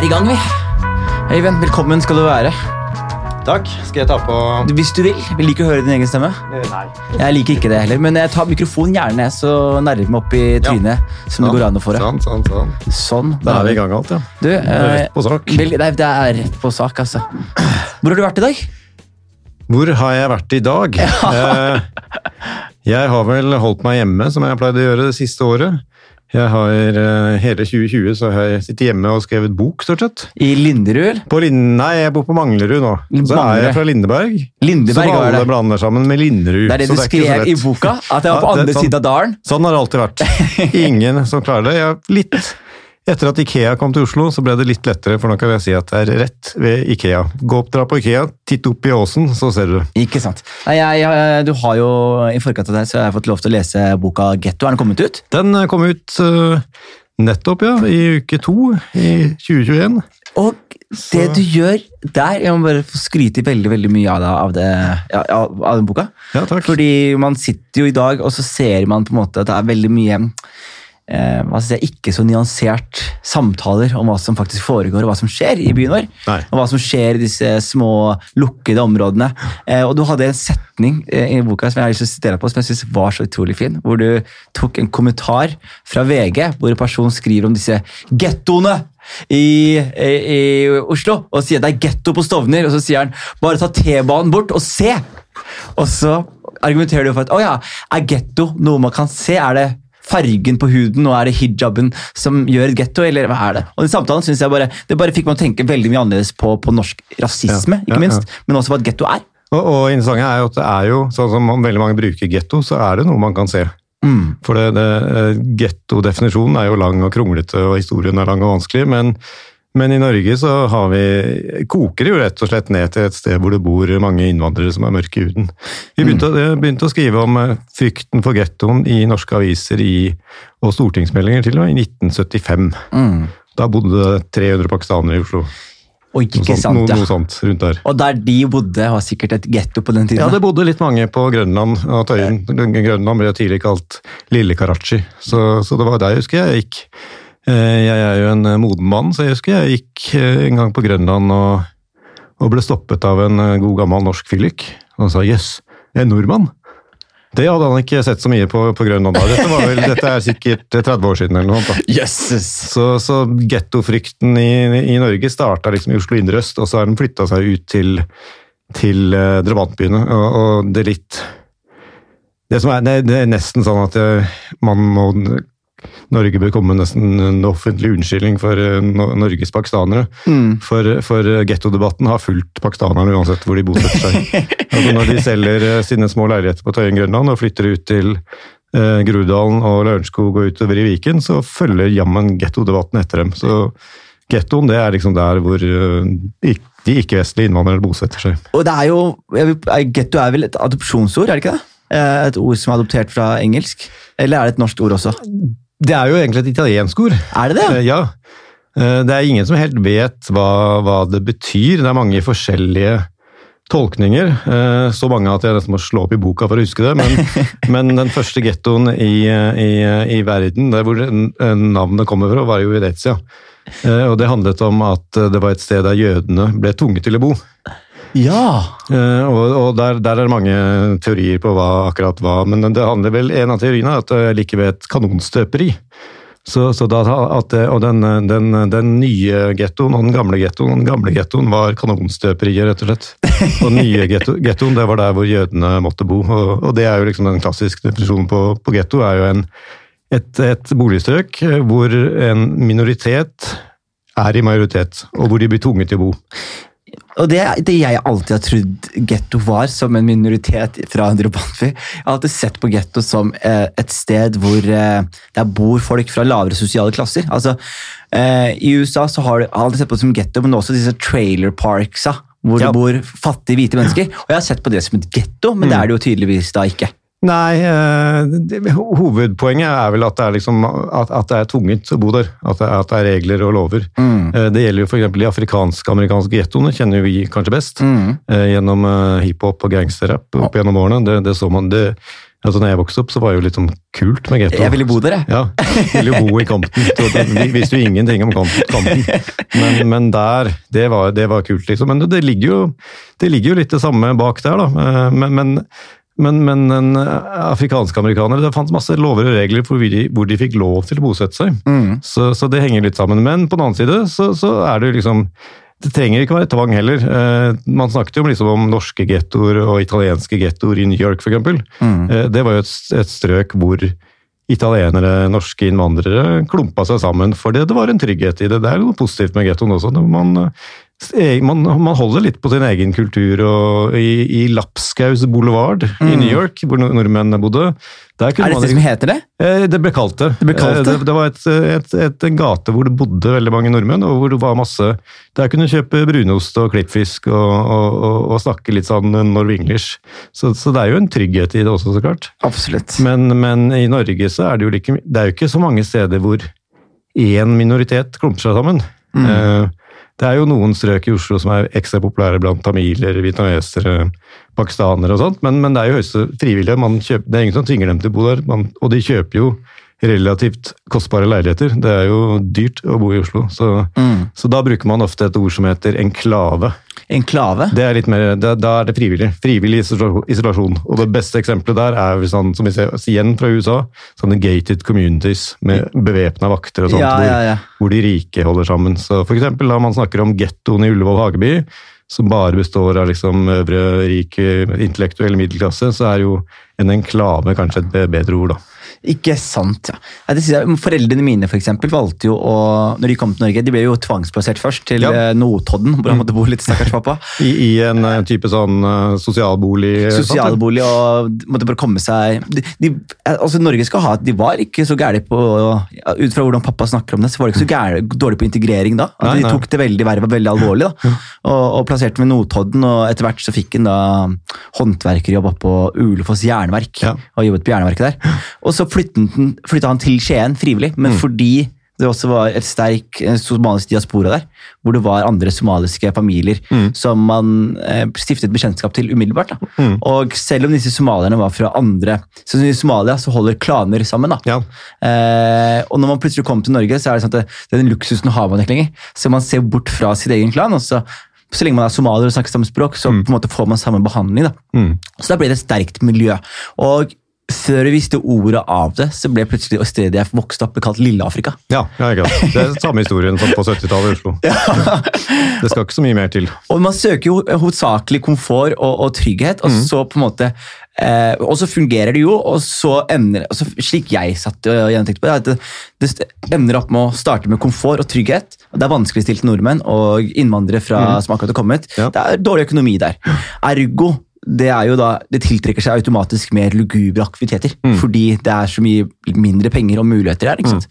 er i gang, vi. Øyvind, velkommen skal du være. Takk. Skal jeg ta på Hvis du vil. Vil liker å høre din egen stemme. Nei. Jeg liker ikke det heller, men jeg tar mikrofonen gjerne så nærmer meg opp i trynet som det går an å få det. Sånn, sånn, sånn. Sånn. Da er vi i gang alt, ja. Du, det er eh, rett på sak. vel- det, er, det er rett på sak, altså. Hvor har du vært i dag? Hvor har jeg vært i dag? Eh, Jeg har vel holdt meg hjemme, som jeg har pleid å gjøre det siste året. Jeg har eh, Hele 2020 så har jeg sittet hjemme og skrevet bok, stort sett. I Linderud? Nei, jeg bor på Manglerud nå. Så er jeg fra Lindeberg. Lindeberg så alle blander sammen med Linderud. Det er det du det skrev i boka? At jeg var på Ja, andre sånn. siden av dalen? Sånn har det alltid vært. Ingen som klarer det. Jeg, har litt etter at Ikea kom til Oslo, så ble det litt lettere, for nå kan jeg si at det er rett ved Ikea. Gå opp, dra på Ikea, titt opp i åsen, så ser du det. Ikke sant. Nei, jeg, jeg, du har jo, I forkant av deg så har jeg fått lov til å lese boka Getto. Er den kommet ut? Den eh, kom ut uh, nettopp, ja, i uke to i 2021. Og det du gjør der Jeg må bare få skryte veldig veldig mye av, det, av, det, ja, av den boka. Ja, takk. Fordi man sitter jo i dag, og så ser man på en måte at det er veldig mye eh, si, ikke så nyansert samtaler om hva som faktisk foregår, og hva som skjer i byen vår. Nei. Og hva som skjer i disse små, lukkede områdene. Eh, og du hadde en setning eh, i boka som jeg har lyst til å sitere på, som jeg synes var så utrolig fin. Hvor du tok en kommentar fra VG, hvor en person skriver om disse gettoene i, i, i Oslo, og sier det er getto på Stovner, og så sier han bare ta T-banen bort og se! Og så argumenterer du for at å ja, er getto noe man kan se? Er det fargen på huden og er det hijaben som gjør et getto, eller hva er det? Og den samtalen synes jeg bare, det bare fikk meg å tenke veldig mye annerledes på, på norsk rasisme, Ja, ja, ikke minst, men også på at getto er. Og, og interessant er jo at det er jo, sånn som veldig mange bruker getto, så er det noe man kan se. Mm. For det, det, eh, gettodefinisjonen er jo lang og kronglete, og historien er lang og vanskelig, men, men i Norge så har vi, koker det jo rett og slett ned til et sted hvor det bor mange innvandrere som er mørke i huden. Vi begynte, å- begynte å skrive om eh, frykten for gettoen i norske aviser i, og stortingsmeldinger til og med i 1975. Mm. Da bodde det 300 pakistanere i Oslo. Og Noe sant, noe, noe sånt rundt der. Og der de bodde, var sikkert et getto på den tiden. Ja, det bodde litt mange på Grønland og Tøyen. Grønland ble tidlig kalt Lille Karachi, så, så det var der jeg husker jeg gikk. Eh, Jeg er jo en eh, moden mann, så jeg husker jeg gikk eh, en gang på Grønland og, og ble stoppet av en god gammel norsk fyllik. Og han sa 'jøss, yes, en nordmann'. Det hadde han ikke sett så mye på, på Grønland da. Dette, var vel, dette er sikkert 30 år siden eller noe sånt. da. Jøsses! Så, så gettofrykten i, i Norge starta liksom i Oslo indre øst, og så har den flytta seg ut til, til uh, drabantbyene. Og, og det litt det, som er, det, er nesten sånn at man må Norge bør komme med nesten en offentlig unnskyldning for eh, Norges pakistanere. Mm. For, for eh, gettodebatten har fulgt pakistanerne uansett hvor de bosetter seg. altså når de selger eh, sine små leiligheter på Tøyen Grønland og flytter ut til eh, Grudalen og Lørenskog og utover i Viken, så følger jammen gettodebatten etter dem. Så gettoen det er liksom der hvor eh, de ikke-vestlige innvandrere bosetter seg. Og det er jo, Getto er vel et adopsjonsord, er det ikke det? Eh, Et ord som er adoptert fra engelsk? Eller er det et norsk ord også? Det er jo egentlig et italiensk ord. Er det det? Eh, Ja. Eh, Det er ingen som helt vet hva, hva det betyr. Det er mange forskjellige tolkninger. Eh, Så mange at jeg nesten må slå opp i boka for å huske det. Men, men den første gettoen i, i, i verden, der hvor navnet kommer fra, var jo Venezia. Og det handlet om at det var et sted der jødene ble tvunget til å bo. Ja! Uh, og, og der, der er det mange teorier på hva akkurat hva, men det handler vel, en av teoriene er at det ligger ved et kanonstøperi. Så, så da, at det, og den, den, den nye gettoen og den gamle gettoen, den gamle gettoen var kanonstøperiet, rett og slett. Og den nye getto, gettoen, det var der hvor jødene måtte bo. Og, og det er jo liksom den klassiske definisjonen på, på getto, er jo en, et, et boligstrøk hvor en minoritet er i majoritet, og hvor de blir tvunget til å bo. Og det det jeg alltid har trodd getto var, som en minoritet fra en drabantby. Jeg har alltid sett på getto som eh, et sted hvor eh, der bor folk fra lavere sosiale klasser. Altså, eh, I USA så har du alltid sett på det som getto, men også disse trailer parksa, hvor Ja. det bor fattige hvite mennesker. Og jeg har sett på det som et getto, men det er det jo tydeligvis da ikke. Nei, eh, hovedpoenget er vel at det er, liksom, at, at det er tvunget å bo der. At det, at det er regler og lover. Mm. Det gjelder jo f.eks. de afrikansk-amerikanske gettoene, kjenner vi kanskje best. Mm. eh, Gjennom eh, hiphop og gangsterrap opp gjennom årene. Det, det så man det, Altså, når jeg vokste opp, så var det jo litt sånn kult med getto. Jeg ville bo der, jeg. Ja, jeg ville jo bo i Compton. Vi visste jo ingenting om Compton. Men, men der, det var, det var kult, liksom. Men det ligger, jo, det ligger jo litt det samme bak der, da. Eh, Men, men, men, men en afrikanske amerikanere, det fantes masse lover og regler for hvor de, hvor de fikk lov til å bosette seg. Så, så det henger litt sammen. Men på den annen side så, så er det liksom det trenger ikke være tvang heller. Eh, man snakket jo om, liksom om norske gettoer og italienske gettoer i New York f.eks. Mm. Eh, det var jo et, et strøk hvor italienere, norske innvandrere klumpa seg sammen fordi det var en trygghet i det. Det er noe positivt med gettoen også. når Man, eh, man, man holder litt på sin egen kultur. og I, i Lapskaus boulevard i New York, hvor nord- nordmennene bodde Mm. Er man det som heter det? Eh, Det ble kalt det. Det kalt Eh, det? det, det var et, et, et, en gate hvor det bodde veldig mange nordmenn, og hvor det var masse Der kunne du kjøpe brunost og klippfisk og, og, og, og snakke litt sånn norwenglish. Så, så det er jo en trygghet i det også, så klart. Absolutt. Men, men i Norge så er det jo like, det er jo ikke så mange steder hvor én minoritet klumper seg sammen. Mm. Eh, Det er jo noen strøk i Oslo som er ekstra populære blant tamiler, vietnamesere, pakistanere og sånt, men, men det er jo høyeste frivillige. Kjøper, det er ingen som tvinger dem til å bo der, man, og de kjøper jo relativt kostbare leiligheter. Det er jo dyrt å bo i Oslo, så, Mm. så da bruker man ofte et ord som heter enklave. Enklave? Det er litt mer, da, da er det frivillig. Frivillig isolasjon-. Og det beste eksempelet der er han, som vi ser igjen fra USA, sånne gated communities med bevæpna vakter og sånt, Ja, hvor, ja, ja. hvor de rike holder sammen. Så for eksempel da man snakker om gettoen i Ullevål Hageby, som bare består av liksom øvre rik intellektuell middelklasse, så er jo en enklave kanskje et bedre ord, da. Ikke sant, ja. jeg, foreldrene mine for eksempel, valgte jo å Når de kom til Norge, de ble jo tvangsplassert først til Ja. eh, Notodden, hvor han måtte bo litt, stakkars pappa. I, i en eh, type sånn eh, sosialbolig? Sosialbolig og måtte bare komme seg de, de, altså Norge skal ha De var ikke så gærne på Ut fra hvordan pappa snakker om det, så var de ikke så gære, dårlig på integrering da. At de tok det veldig vervet veldig alvorlig. da. Og, og plasserte med Notodden, og etter hvert så fikk han da håndverkerjobb oppe på Ulefoss jernverk. Ja. Og jobbet på jernverket der. Og så flyttet han, til Skien frivillig, men Mm. fordi det også var et sterk eh, somalisk diaspora der, hvor det var andre somaliske familier Mm. som man eh, stiftet bekjentskap til umiddelbart. Da. Og selv om disse somalierne var fra andre så I Somalia så holder klaner sammen. da. Ja. Eh, og når man plutselig kommer til Norge, så er det sånn at den luksusen har man ikke lenger. Så man ser bort fra sitt egen klan. og så så lenge man er somalier og snakker samme språk, så på en måte får man samme behandling. da. Mm. Så da ble det et sterkt miljø. Og før vi visste ordet av det, så ble plutselig stedet jeg vokste opp, kalt Lille-Afrika. Ja, ja, ikke sant. Det er samme historien som på 70-tallet i Oslo. Det skal ikke så mye mer til. Og man søker jo hovedsakelig komfort og, og trygghet, og så på en måte eh, Og så fungerer det jo, og så ender altså Slik jeg satt og gjentenkte på det, at det, ender opp med å starte med komfort og trygghet. og Det er vanskeligstilte nordmenn og innvandrere fra, som akkurat har kommet. Ja. Det er dårlig økonomi der. Ergo det er jo da, det tiltrekker seg automatisk mer lugubre aktiviteter. Fordi det er så mye mindre penger og muligheter her. ikke sant?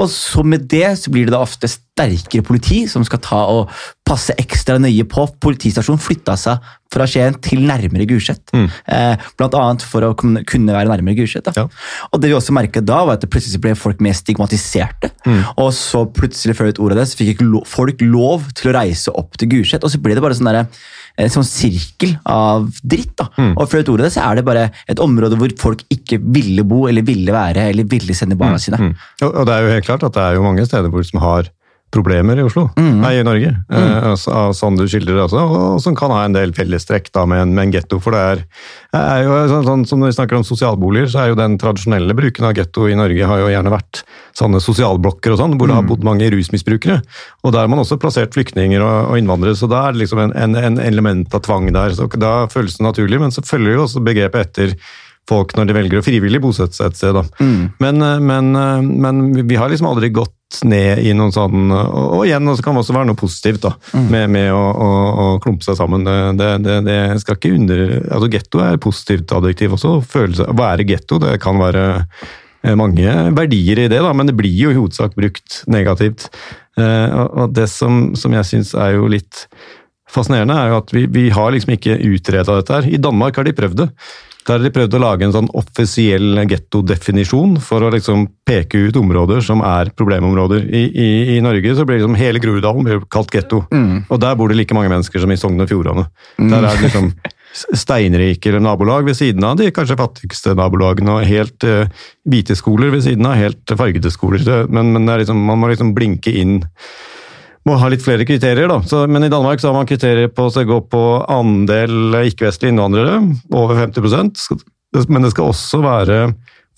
Og så med det så blir det da ofte sterkere politi som skal ta og passe ekstra nøye på. Politistasjonen flytta seg fra Skien til nærmere Gulset. Eh, blant annet for å kunne være nærmere Gulset. Ja. Og det vi også merket da, var at det plutselig ble folk mer stigmatiserte. Og så plutselig før et ord av det, så fikk folk lov til å reise opp til Gulset. Og så ble det bare sånn derre en sånn sirkel av dritt. da. Og for et ord av det, så er det bare et område hvor folk ikke ville bo, eller ville være, eller ville sende barna sine. Mm. Og, og det er jo helt klart at det er jo mange steder hvor som har problemer i Oslo, nei, i Norge, eh, som sånn du skildrer også, og, og som kan ha en del fellestrekk da med en, med en getto, for det er, er jo sånn, sånn som når vi snakker om sosialboliger, så er jo den tradisjonelle bruken av getto i Norge har jo gjerne vært sånne sosialblokker og sånn, hvor det har bodd mange rusmisbrukere, og der har man også plassert flyktninger og, og innvandrere, så da er det liksom en, en, en element av tvang der, så da føles det naturlig, men så følger jo også begrepet etter folk når de velger å frivillig bosette seg et sted. Da. Men, eh, men, eh, men vi har liksom aldri gått ned i noen sånn Og, og igjen, så kan det også være noe positivt da, med, med å, å, å klumpe seg sammen. Det, det, det, skal ikke under... Altså, Getto er positivt adjektiv også. Følelse, å være getto det kan være eh, mange verdier i det, da, men det blir jo i hovedsak brukt negativt. Eh, og det som, som jeg syns er jo litt fascinerende, er jo at vi, vi har liksom ikke utreda dette her. I Danmark har de prøvd det. Der har de prøvd å lage en sånn offisiell gettodefinisjon for å liksom peke ut områder som er problemområder. I, i, i Norge så blir liksom hele Groruddalen kalt getto. Og der bor det like mange mennesker som i Sogn og Fjordane. Der er det liksom steinrike eller nabolag ved siden av de kanskje fattigste nabolagene, og helt uh, hvite skoler ved siden av helt fargede skoler. Men, men liksom, man må liksom blinke inn må ha litt flere kriterier, da. Så, men i Danmark så har man kriterier på å gå på andel ikke-vestlige innvandrere, over 50% Men det skal også være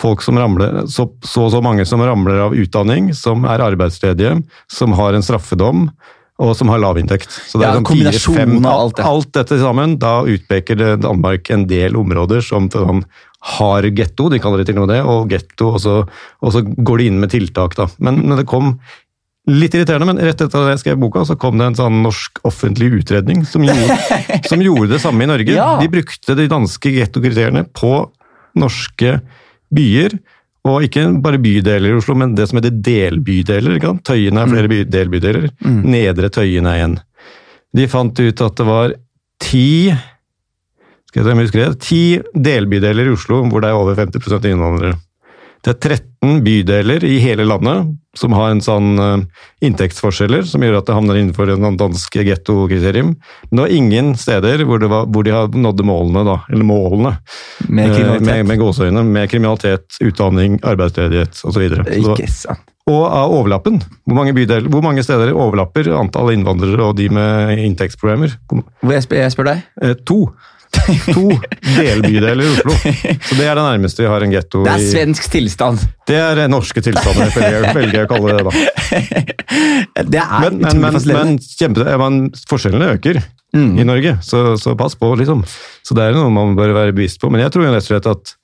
folk som ramler, så, så så mange som ramler av utdanning, som er arbeidsledige, som har en straffedom, og som har lav inntekt. Så det ja, er sånn kombinasjonen av alt det. Alt dette sammen, da utpeker Danmark en del områder som sånn har getto, de kaller det til og med det, og getto, og så, og så går de inn med tiltak, da. Men, men det kom Litt irriterende, men rett etter at jeg skrev boka, så kom det en sånn norsk offentlig utredning som gjorde, som gjorde det samme i Norge. Ja. De brukte de danske gettokriteriene på norske byer. Og ikke bare bydeler i Oslo, men det som heter delbydeler. Ikke? Tøyen er flere by, delbydeler. Mm. Nedre Tøyen er én. De fant ut at det var ti skal jeg jeg det, ti delbydeler i Oslo hvor det er over 50% innvandrere. Det er 13 bydeler i hele landet som har en sånn uh, inntektsforskjeller som gjør at det havner innenfor en dansk gettokriterium. Men det var ingen steder hvor, var, hvor de har nådde målene, da, eller målene. Med kriminalitet. Uh, med, med gåseøyne. Med kriminalitet, utdanning, arbeidsledighet osv. Ikke sant. Og av overlappen. Hvor mange, bydeler, hvor mange steder overlapper antall innvandrere og de med inntektsproblemer? Hvor jeg spør, jeg spør deg? Eh, to. To delbydeler i Oslo. Så det er det nærmeste vi har en getto Det er svensk tilstand. Det er norske tilstander, velger jeg å kalle det. da. Det er Men, men, men, men kjempe, men forskjellene øker Mm. i Norge, så, så pass på, liksom. Så det er noe man bør være bevisst på. Men jeg tror rett og slett at,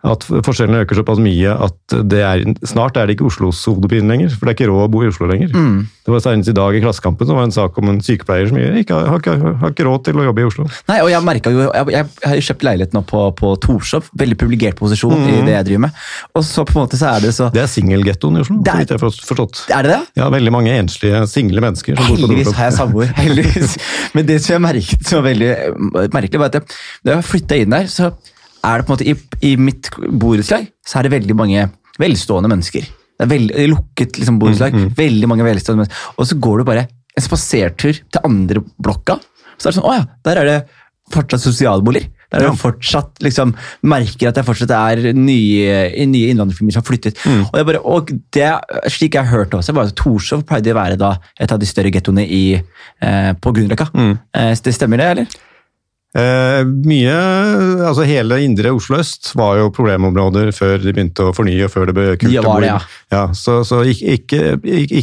at forskjellene øker såpass mye at det er, snart er det ikke Oslos hodepine lenger. For det er ikke råd å bo i Oslo lenger. Mm. Det var senest i dag i Klassekampen som var en sak om en sykepleier som ikke har, har, har, har ikke råd til å jobbe i Oslo. Nei, og jeg merket jo, jeg, jeg, har kjøpt leilighet nå på, på Torshov, veldig privilegert posisjon i det jeg driver med. Og så på en måte så er det så Det er singelgettoen i Oslo, så vidt jeg har forstått. Er det det? Ja, veldig mange enslige, single mennesker. som bor Heldigvis har jeg samboer. heldigvis. Men det som jeg merket som var veldig merkelig, var at da jeg flytta inn der, så er det på en måte i, i mitt borettslag så er det veldig mange velstående mennesker. Det er veldig lukket liksom, borettslag. Veldig mange velstående mennesker. Og så går du bare en spasertur til andre blokka, så er det sånn Å ja, der er det fortsatt sosialboliger. Der er Ja. fortsatt liksom, merker at det fortsatt er nye, nye innvandrerfamilier som har flyttet. Og, jeg bare, og det, slik jeg hørte også, var at Torshov pleide å være da et av de større gettoene eh, på Grünerløkka. Eh, det stemmer det, eller? Eh, mye, altså Hele indre Oslo øst var jo problemområder før de begynte å fornye. og før det ble kult Ja, det, ja. Ja, så, så ikke, ikke,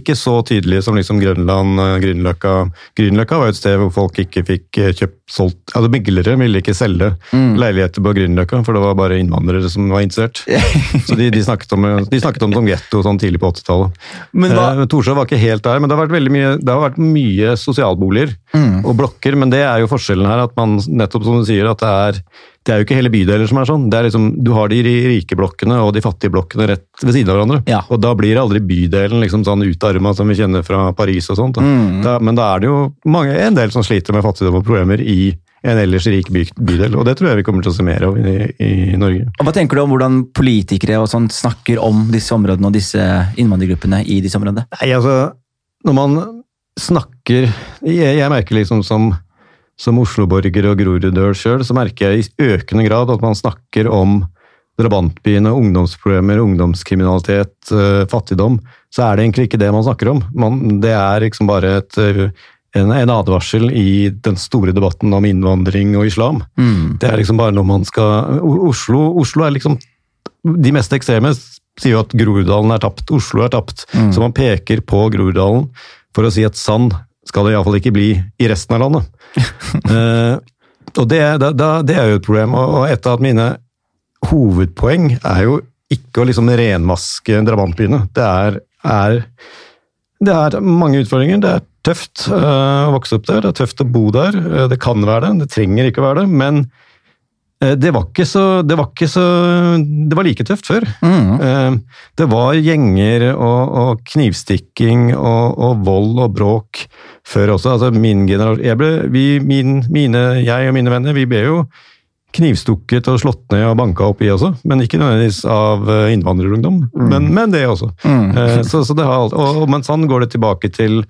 ikke- så tydelig som liksom Grønland, eh, Grünerløkka. Grünerløkka var et sted hvor folk ikke fikk eh, kjøpt solgt altså Meglere ville ikke selge Mm. leiligheter på Grünerløkka, for det var bare innvandrere som var interessert. så de, de, snakket om, de snakket om som getto sånn tidlig på 80-tallet. Men Eh, Torshov var ikke helt der, men det har vært, mye, det har vært mye sosialboliger Mm. og blokker. Men det er jo forskjellen her, at man nettopp som du sier, at det er, det er jo ikke hele bydeler som er sånn. Det er liksom, du har de rike blokkene og de fattige blokkene rett ved siden av hverandre. Ja. Og da blir aldri bydelen liksom sånn utarma som vi kjenner fra Paris og sånt. Da. Mm. Da, men da er det jo mange, en del som sliter med fattigdom og problemer i en ellers rik by, bydel, og det tror jeg vi kommer til å se mer av i, i Norge. Og Hva tenker du om hvordan politikere og sånt snakker om disse områdene og disse innvandrergruppene i disse områdene? Nei, altså, når man snakker Jeg, jeg merker liksom som, som Oslo-borger og Groruddøl sjøl, så merker jeg i økende grad at man snakker om drabantbyene, ungdomsproblemer, ungdomskriminalitet, eh, fattigdom. Så er det egentlig ikke det man snakker om. Man, det er liksom bare et, eh, en, en advarsel i den store debatten om innvandring og islam. Mm. Det er liksom bare noe man skal Oslo, Oslo er liksom De mest ekstreme sier jo at Groruddalen er tapt. Oslo er tapt. Mm. Så man peker på Groruddalen for å si at sann skal det iallfall ikke bli i resten av landet. uh, og det, da, det er jo et problem. Og, et av mine hovedpoeng er jo ikke å liksom renvaske drabantbyene. Det er, er, det er mange utfordringer. Det er tøft uh, å vokse opp der, det er tøft å bo der. Uh, det kan være det, det trenger ikke å være det. Men det var ikke så Det var, ikke så, det var like tøft før. Mm. Eh, Det var gjenger og, og knivstikking og, og vold og bråk før også. Altså min generasjon jeg, ble, vi, min, mine, jeg og mine venner vi ble jo knivstukket og slått ned og banka opp i også, men ikke nødvendigvis av innvandrerungdom, innvandrerungdom. Men, men det også. Mm. Eh, Så, så det har, alt- og, og, men sånn går det tilbake til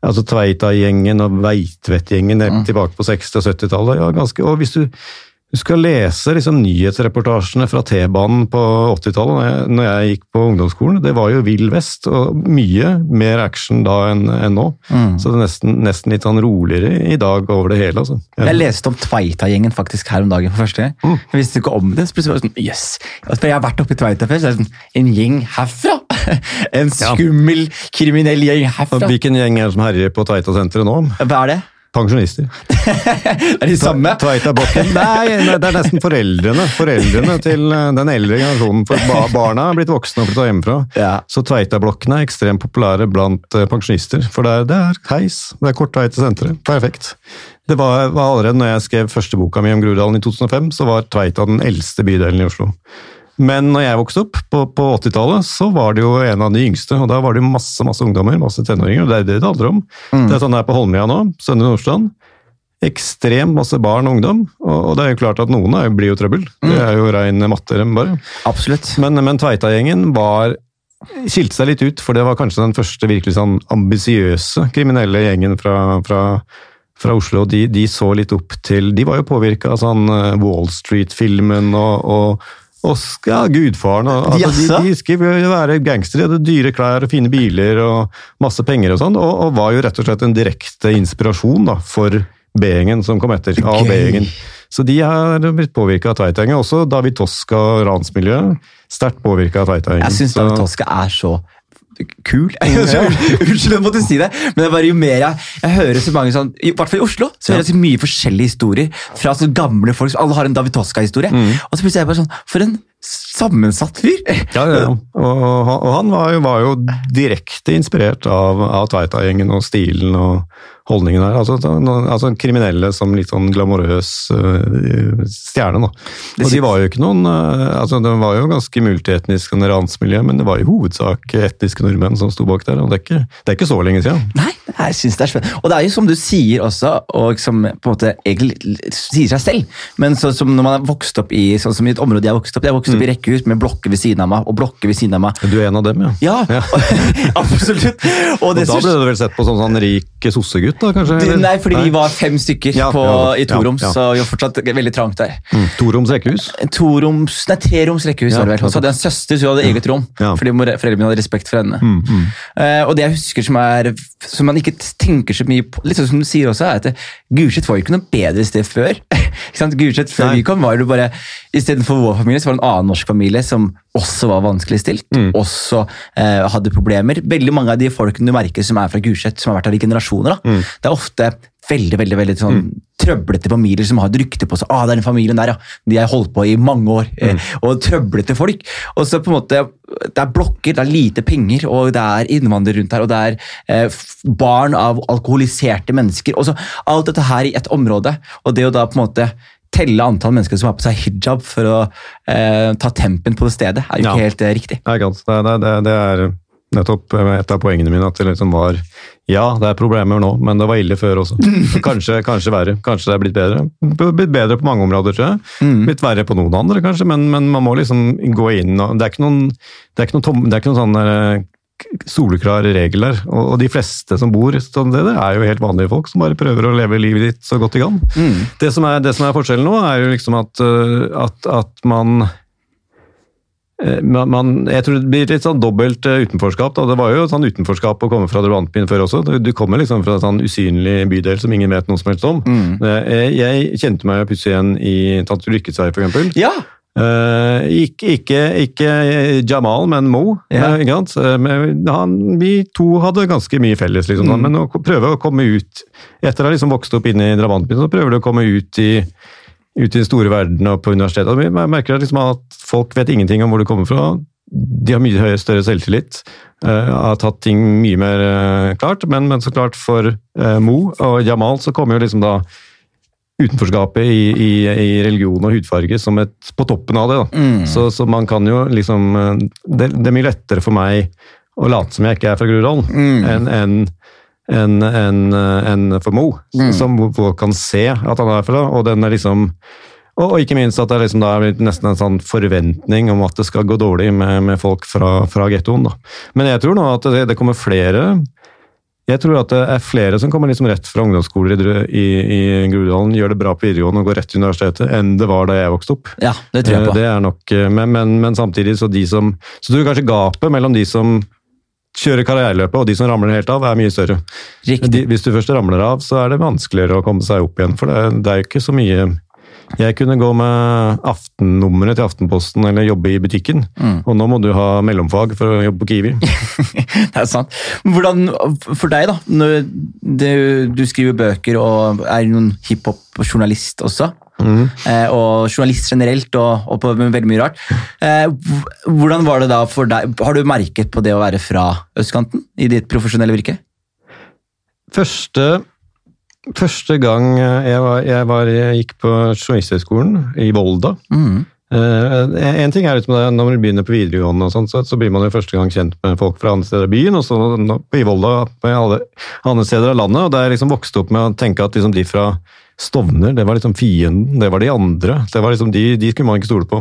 Altså Tveita-gjengen og Veitvet-gjengen helt tilbake på 60- og 70-tallet. Ja, ganske, og hvis du, du skal lese liksom nyhetsreportasjene fra T-banen på 80-tallet, når, jeg- når jeg gikk på ungdomsskolen, det var jo vill vest og mye mer action da enn enn nå. Så det er nesten, nesten litt sånn roligere i dag over det hele. altså. Jeg leste om Tveita-gjengen faktisk her om dagen for første gang. Mm. Jeg visste ikke om det. så plutselig var det sånn, yes. For Jeg har vært oppe i Tveita før, så er det sånn, en gjeng herfra! En skummel, kriminell gjeng herfra. Hvilken gjeng er det som herjer på Tveita-senteret nå? Hva er det? Pensjonister. Er de samme? Tveita-blokken. Nei, nei, det er nesten foreldrene. Foreldrene til eh, den eldre generasjonen. For barna er blitt voksne og flytta hjemmefra. Ja. Så Tveita-blokkene er ekstremt populære blant eh, pensjonister. For det er, det er heis, det er kort vei til senteret. Perfekt. Det var, var allerede når jeg skrev første boka mi om Groruddalen i 2005, så var Tveita den eldste bydelen i Oslo. Men når jeg vokste opp på, på 80-tallet, så var det jo en av de yngste. Og da var det jo masse masse ungdommer, masse tenåringer. og Det er det det handler om. Det er sånn det er på Holmlia nå, Søndre Nordstrand. Ekstremt masse barn og ungdom. Og, og det er jo klart at noen er, blir jo trøbbel. Det er jo rein matte, bare. Absolutt. Men, men Tveita-gjengen var skilte seg litt ut, for det var kanskje den første virkelig sånn ambisiøse kriminelle gjengen fra, fra, fra Oslo. De, de så litt opp til De var jo påvirka av sånn eh, Wall Street-filmen og, og, ja, Gudfaren. Og, altså, de, de skulle være gangstere, hadde dyre klær og fine biler og masse penger og sånn, og, og var jo rett og slett en direkte inspirasjon da, for B-gjengen som kom etter. A- og B-gjengen. Så de har blitt påvirka av Tveita-gjengen. Også David Toska og ransmiljøet. Sterkt påvirka av Tveita-gjengen. Jeg syns David Toska er så kul. Unnskyld, jeg måtte si det. Men det er bare jo mer jeg, jeg hører så mange sånn, i hvert fall i Oslo, så hører jeg så mye forskjellige historier fra så gamle folk. Alle har en David Toska-historie. Mm. Og så plutselig er jeg bare sånn For en sammensatt fyr! Ja, ja, ja. Og, og, og han var jo, var jo direkte inspirert av, av Tveita-gjengen og stilen og holdningen der. Altså, altså kriminelle som litt sånn glamorøs uh, stjerne, da. Og de var jo ikke noen uh, altså Det var jo ganske multietnisk ransmiljø, men det var i hovedsak etniske nordmenn som sto bak der. og Det er ikke, det er ikke så lenge siden. Nei, jeg syns det er spennende. Og det er jo som du sier også, og som på en måte egentlig sier seg selv, men sånn som når man er vokst opp i sånn som i et område jeg vokste opp Jeg vokste opp i rekkehus med blokker ved siden av meg, og blokker ved siden av meg. Du er en av dem, ja. Ja, absolutt. Og, Og da ble du vel sett på som sånn rik sossegutt, da kanskje? Eller? Nei, fordi vi var fem stykker Ja, på, i toroms, ja, ja. så vi var fortsatt veldig trangt der. Mm. Toroms rekkehus? Toroms, nei, treroms rekkehus Ja, så hadde jeg en søster som hadde eget rom, fordi foreldrene mine hadde respekt for henne. Mm, Eh, og det jeg husker som, er, som man ikke tenker så mye på, litt sånn som du sier også, er at Gulset var jo ikke noe bedre sted før. ikke sant? Gulset før Nei. vi kom var det bare, Istedenfor vår familie så var det en annen norsk familie som også var vanskeligstilt, Mm. også eh, hadde problemer. Veldig mange av de folkene du merker som er fra Gulset, som har vært her i generasjoner, da, Mm. det er ofte veldig veldig, veldig sånn trøblete familier som har et rykte på seg. ah, det er den familien der, ja. De har holdt på i mange år. eh, Og trøblete folk. Og så på en måte, Det er blokker, det er lite penger, og det er innvandrere rundt her, og det er eh, barn av alkoholiserte mennesker. og så Alt dette her i et område. Og det å da på en måte telle antall mennesker som har på seg hijab for å eh, ta tempen på det stedet, er jo Ja. ikke helt eh, riktig. Det er, det, det, det er nettopp et av poengene mine. At det liksom var Ja, det er problemer nå, men det var ille før også. Kanskje, kanskje verre. Kanskje det er blitt bedre. Blitt bedre på mange områder, tror jeg. Blitt verre på noen andre, kanskje, men, men man må liksom gå inn og Det er ikke noen, det er ikke noen, tom, det er ikke noen sånn eh, soleklar regel der. Og, de fleste som bor sånn det, er jo helt vanlige folk som bare prøver å leve livet ditt så godt de kan. Det, som er, det som er forskjellen nå, er jo liksom at, øh, at, at man eh, man, man, jeg tror det blir litt sånn dobbelt eh, utenforskap. Da. Det var jo sånn utenforskap å komme fra drabantbyen før også. Du, kommer liksom fra en sånn usynlig bydel som ingen vet noe som helst om. Mm. Jeg kjente meg plutselig igjen i Tante Lykkesvei, f.eks. Ja! Eh, ikke, ikke, ikke Jamal, men Mo. Ja. eh? Eh, han, vi to hadde ganske mye felles, liksom, Mm. men å prøve å komme ut Etter å ha liksom vokst opp inne i drabantbyen, så prøver du å komme ut i, ut i den store verden og på universitetet. Jeg merker liksom at folk vet ingenting om hvor du kommer fra. De har mye større selvtillit. Uh, har tatt ting mye mer uh, klart. Men, men så klart for Mo og Jamal så kommer jo liksom da utenforskapet i, i, i religion og hudfarge som et, på toppen av det. Mm. Så, så man kan jo liksom eh, det, det er mye lettere for meg å late som jeg ikke er fra Groruddalen, Mm. enn en, en, en, en, for Mo, Mm. som folk kan se at han er fra. Og den er liksom og, og ikke minst at det liksom er nesten en sånn forventning om at det skal gå dårlig med, med folk fra, fra gettoen. Men jeg tror nå at det, det kommer flere Jeg tror at det er flere som kommer liksom rett fra ungdomsskoler i, i, i Groruddalen, gjør det bra på videregående og går rett til universitetet, enn det var da jeg vokste opp. Ja, det tror jeg Eh, på. Det er nok, eh, men, men, men samtidig så de som Så tror jeg kanskje gapet mellom de som kjører karriereløpet og de som ramler helt av, er mye større. De, hvis du først ramler av, så er det vanskeligere å komme seg opp igjen, for det, det er jo ikke så mye Jeg kunne gå med aftennummeret til Aftenposten eller jobbe i butikken, Mm. og nå må du ha mellomfag for å jobbe på Kiwi. Det er sant. Hvordan, for deg, da. Du, du skriver bøker og er noen hiphop-journalist også. Eh, og journalist generelt, og, og på veldig mye rart. Eh, hvordan var det da for deg? Har du merket på det å være fra østkanten i ditt profesjonelle virke? Første, første gang jeg, var, jeg, var, jeg gikk på Journalisthøgskolen i Volda Mm. Eh, en ting er liksom Når man begynner på videregående, og sånt, så, så blir man jo første gang kjent med folk fra andre steder i byen. og så I Volda på alle andre steder av landet. og Der liksom vokste opp med å tenke at liksom de fra Stovner det var liksom fienden, det var de andre. det var liksom De, de skulle man ikke stole på.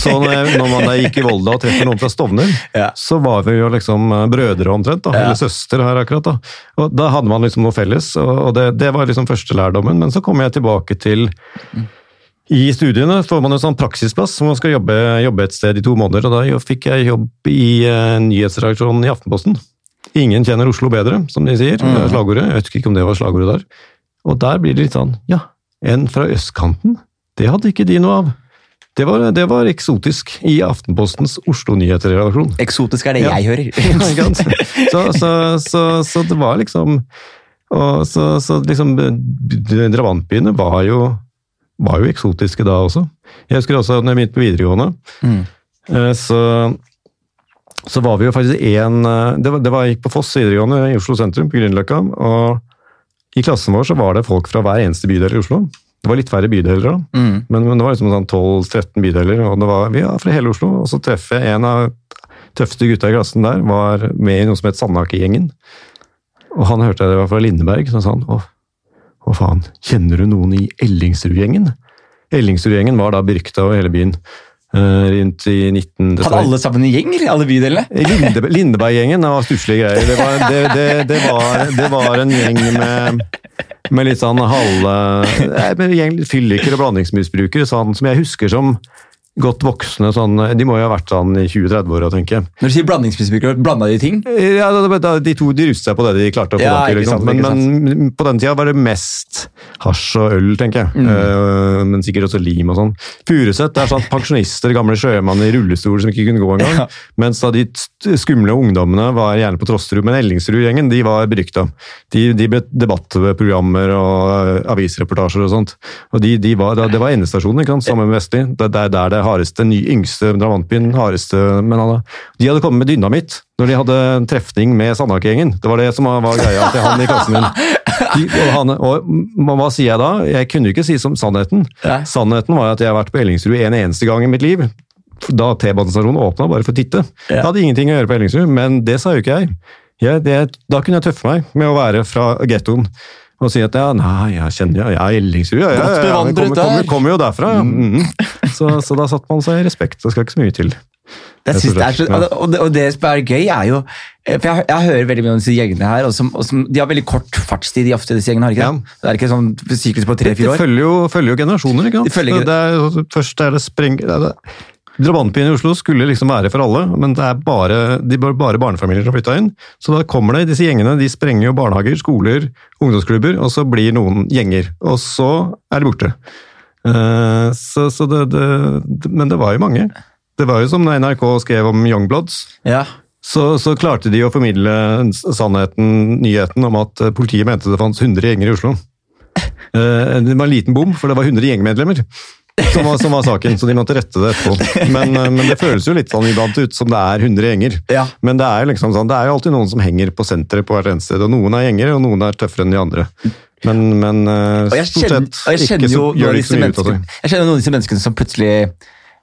Så når, når man gikk i Volda og treffer noen fra Stovner, Ja. så var vi jo liksom eh, brødre omtrent. da. Eller søster her akkurat. Da Og da hadde man liksom noe felles, og det, det var liksom første lærdommen. Men så kom jeg tilbake til i studiene får man en sånn praksisplass hvor man skal jobbe, jobbe et sted i to måneder. og Da fikk jeg jobb i uh, nyhetsredaksjonen i Aftenposten. Ingen kjenner Oslo bedre, som de sier. Er slagordet. Jeg vet ikke om det var slagordet der. Og der blir det litt sånn Ja, en fra østkanten? Det hadde ikke de noe av. Det var, det var eksotisk i Aftenpostens Oslo nyhetsredaksjon. Eksotisk er det Ja. jeg hører. Ja. Så, så, så, så det var liksom og så, så liksom Drabantbyene var jo, var jo eksotiske da også. Jeg husker også når jeg begynte på videregående, Mm. eh, så, så var vi jo faktisk én det, var- det var, Jeg gikk på Foss videregående i Oslo sentrum, på Grünerløkka. Og i klassen vår så var det folk fra hver eneste bydel i Oslo. Det var litt færre bydeler da. Mm. Men, men det var liksom sånn 12-13 bydeler, og det var vi ja, fra hele Oslo. Og så treffer jeg en av tøffeste gutta i klassen der, var med i noe som het Sandaker-gjengen. Og han hørte jeg det var fra Lindeberg, så sa han å, å faen, kjenner du noen i Ellingsrud-gjengen? Ellingsrud-gjengen var da berykta over hele byen rundt i 19... Hadde alle sammen en gjeng, eller alle bydelene? Linde, Lindeberg-gjengen var stusslige greier. Det var, det, det, det, var, det var en gjeng med, med litt sånn halve Fylliker og blandingsmisbrukere, sånn som jeg husker som godt voksne. Sånn, de må jo ha vært sånn i 20-30-åra, tenker jeg. Når du sier blandingsmisbrukere, blanda de ting? Ja, De to de rustet seg på det de klarte å få Ja, tak i. Liksom. Men, men på den tida var det mest hasj og øl, tenker jeg. Mm. Uh, men sikkert også lim og sånn. Furuset er sånn pensjonister, gamle sjømann i rullestol som ikke kunne gå engang. Ja. Mens da de skumle ungdommene var gjerne på Trosterud. Men Ellingsrud-gjengen de var berykta. De, de ble debattprogrammer og eh, avisreportasjer og sånt. Og de, de var, det var endestasjonen ikke sant, sammen med Vestli. Det det er der det hardeste, ny, yngste drabantbyen, hardeste Men han, de hadde kommet med dynamitt når de hadde en trefning med Sandaker-gjengen. Det var det som var, greia til han i klassen min. De, og, han, og hva sier jeg da? Jeg kunne ikke si som sannheten. Nei. Sannheten var at jeg har vært på Ellingsrud en eneste gang i mitt liv. Da T-banestasjonen åpna, bare for å titte. Ja. Jeg hadde ingenting å gjøre på Ellingsrud, men det sa jo ikke jeg. jeg det, da kunne jeg tøffe meg med å være fra gettoen. Og si at ja, nei, jeg kjenner ja, jeg er Ellingsrud, ja, ja, ja, ja, jeg kommer, kommer, kommer jo derfra. Ja. Mhm. Så, så da satte man seg i respekt. Det skal ikke så mye til. Det jeg er og, det, og det som er gøy, er jo eh, For jeg, jeg hører veldig mye om disse gjengene her, og som, og som, de har veldig kort fartstid, de ofte disse gjengene. har de ikke det? Det er ikke sånn syklus på Det tre-fire år. følger jo, følger jo generasjoner, ikke sant? De følger- det er, først er det spreng... Det er det. Drabantbyen i Oslo skulle liksom være for alle, men det er bare, de bare, barnefamilier som flytta inn. Så da kommer det, disse gjengene de sprenger jo barnehager, skoler, ungdomsklubber, og så blir noen gjenger. Og så er de borte. Uh, så, så det, det, men det var jo mange. Det var jo som når NRK skrev om Youngbloods. Ja. Så, så klarte de å formidle sannheten, nyheten, om at eh, politiet mente det fantes 100 gjenger i Oslo. Uh, Det var en liten bom, for det var 100 gjengmedlemmer som var, som var saken, så de måtte rette det etterpå. Men, eh, men det føles jo litt sånn ut som det er 100 gjenger. Ja. Men det er jo liksom sånn, det er jo alltid noen som henger på senteret på hvert eneste sted, og noen er gjenger, og noen er tøffere enn de andre. Men, men eh, stort sett ikke så, gjør de ikke så mye ut av det. jeg kjenner noen av disse menneskene som plutselig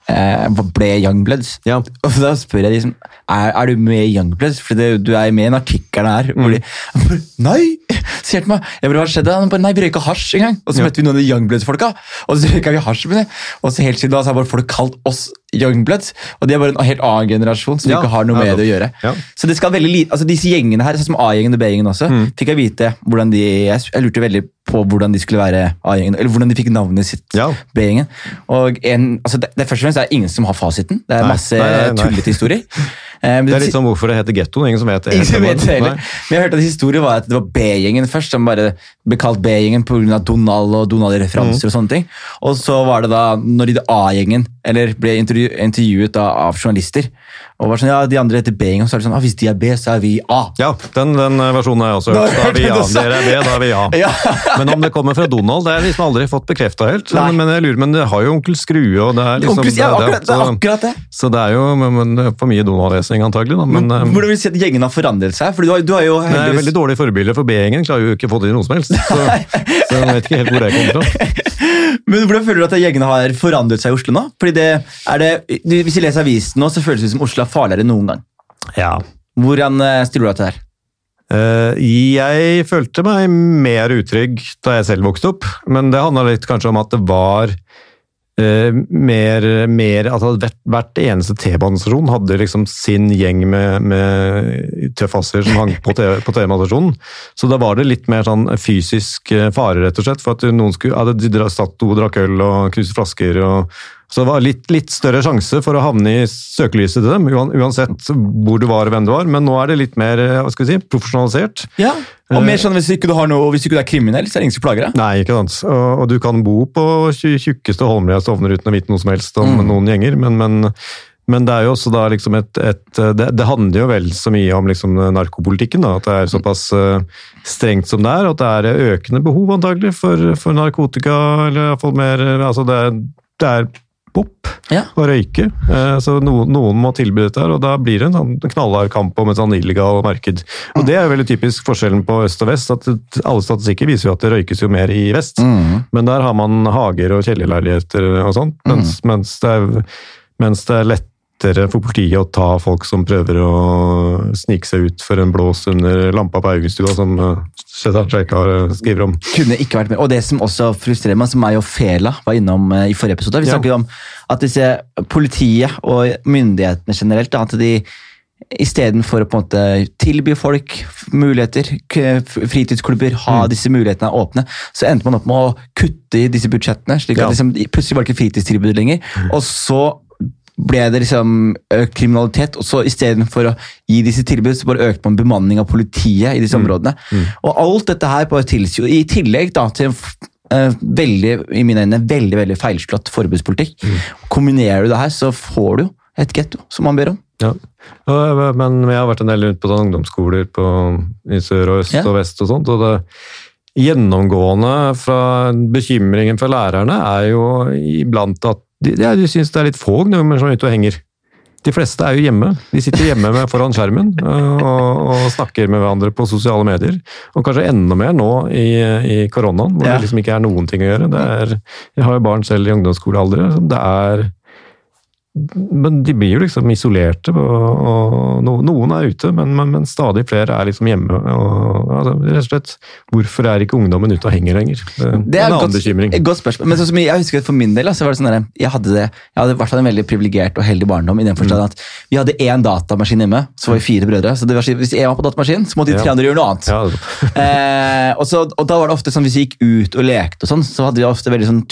ble Youngbloods. Ja. Og da spør jeg de som er, er du med i Youngbloods, for det, du er med i en artikkel her. Hvor de, Mm. Nei! Så hjelp meg jeg bare, hva skjedde? Han bare, nei, vi røyka hasj en gang. Og så Ja. møtte vi noen av de Youngbloods-folka, og så røyka vi hasj med det. Og så helt siden da så har bare folk kalt oss Youngbloods, og de er bare en helt annen generasjon som Ja, ikke har noe med det å gjøre. ja. Så det skal veldig lite, altså disse gjengene her, sånn som A-gjengen og B-gjengen også, Mm. fikk jeg vite hvordan de, jeg, lurte veldig på hvordan de skulle være A-gjengen, eller hvordan de fikk navnet sitt Ja. B-gjengen. Og en, altså det, det først og fremst det er ingen som har fasiten, det er Nei, masse tullete historier. Eh, Det er litt sånn hvorfor det heter gettoen. Ingen som vet det. Ingen vet det heller. Men jeg hørte at historien var at det var B-gjengen først, som bare ble kalt B-gjengen pga. Donald og Donald-referanser og sånne ting. Og så var det da, når de A-gjengen, eller ble intervju intervjuet da av journalister, og var sånn, ja, de andre heter B, og så er det sånn, ah, hvis de er B, så er vi A. Ja, den, den versjonen har jeg også hørt. Da er vi A. Dere er B, da er vi A. Ja. Men om det kommer fra Donald, det har jeg liksom aldri fått bekrefta helt. Men, men jeg lurer, men det har jo Onkel Skrue, og det er liksom Onkel- ja, akkurat, det er akkurat det. Så det er jo men, for mye Donald-lesing, antagelig. Da. Men, Men, eh, hvordan vil du si at gjengen har forandret seg? Fordi du har, du har jo det er veldig dårlig forbilde, for B-gjengen klarer jo ikke å få til noe som helst. Så, så jeg vet ikke helt hvor det kommer fra. Men hvordan føler du at gjengene har forandret seg i Oslo nå? Fordi det, er det, Hvis jeg leser avisen nå, så føles det som Oslo er farligere enn noen gang. Ja. Hvordan eh, stiller du deg til det her? Eh, jeg følte meg mer utrygg da jeg selv vokste opp, men det handla litt kanskje om at det var eh, mer, mer altså hvert, hvert eneste T-banestasjon hadde liksom sin gjeng med, med tøffasser som hang på T-banestasjonen. Så da var det litt mer sånn fysisk eh, fare, rett og slett. For at noen skulle, ja, de satt og drakk øl og knuste flasker. og så det var litt, litt større sjanse for å havne i søkelyset til dem, uansett hvor du var og hvem du var. Men nå er det litt mer eh, hva skal vi si, profesjonalisert. Ja, og mer sånn Hvis ikke du har noe, hvis ikke du er kriminell, så er det ingen som plager deg. Nei, ikke sant. Og, og du kan bo på tju- tjukkeste Holmlia Stovner uten å vite noe som helst om Mm. noen gjenger, men, men, men det er jo også da liksom et, et det, det handler jo vel så mye om liksom narkopolitikken. da, At det er såpass eh, strengt som det er. At det er økende behov antagelig for, for narkotika. eller i hvert fall mer, altså det det er pop Ja. og røyke. Eh, Så noen, noen må tilby dette, her, og da blir det en sånn knallhard kamp om et sånn illegal marked. Og Det er jo veldig typisk forskjellen på øst og vest. at Alle statistikker viser jo at det røykes jo mer i vest. Mm. Men der har man hager og kjellerleiligheter og sånt, mens, mens, det er, mens det er lettere for politiet å ta folk som prøver å snike seg ut for en blås under lampa på Haugenstua, som uh, Shetan eh, skriver om. Kunne ikke vært med. Og det som også frustrerer meg, som meg og Fela var innom eh, i forrige episode Vi Ja. snakket om at disse politiet og myndighetene generelt, at de istedenfor å på en måte tilby folk muligheter, fritidsklubber, ha Mm. disse mulighetene åpne, så endte man opp med å kutte i disse budsjettene. slik at Ja. liksom, plutselig var det ikke fritidstilbud lenger. Og så ble det liksom økt kriminalitet, og så istedenfor å gi disse tilbud, så bare økte man bemanning av politiet i disse områdene. Og alt dette her bare tilsier i tillegg da, til en eh, veldig, i mine øyne, veldig veldig feilslått forbudspolitikk. Kombinerer du det her, så får du et getto, som man ber om. Ja. Men jeg har vært en del rundt på sånn ungdomsskoler på, i sør og øst Ja. og vest og sånt, og det gjennomgående fra bekymringen for lærerne er jo iblant at de, ja, de syns det er litt få ungdommer som er ute og henger. De fleste er jo hjemme. De sitter hjemme med foran skjermen og, og snakker med hverandre på sosiale medier. Og kanskje enda mer nå i, i koronaen, hvor Ja. det liksom ikke er noen ting å gjøre. Det er, jeg har jo barn selv i ungdomsskolealder. Det er men de blir jo liksom isolerte, og, og no, noen er ute, men, men, men stadig flere er liksom hjemme. Og, altså, rett og slett, hvorfor er ikke ungdommen ute og henger lenger? Det, er en annen godt, bekymring. godt spørsmål. Men så, som jeg, jeg husker For min del så var det sånn der, jeg hadde, det, jeg hadde i hvert fall en veldig privilegert og heldig barndom. i den forstand Mm. at Vi hadde én datamaskin hjemme, så var vi fire brødre. så det var, Hvis én var på datamaskinen, så måtte de tre andre gjøre noe annet. Ja, eh, og, så, og da var det ofte sånn Hvis vi gikk ut og lekte, og sånn, så hadde vi ofte veldig sånn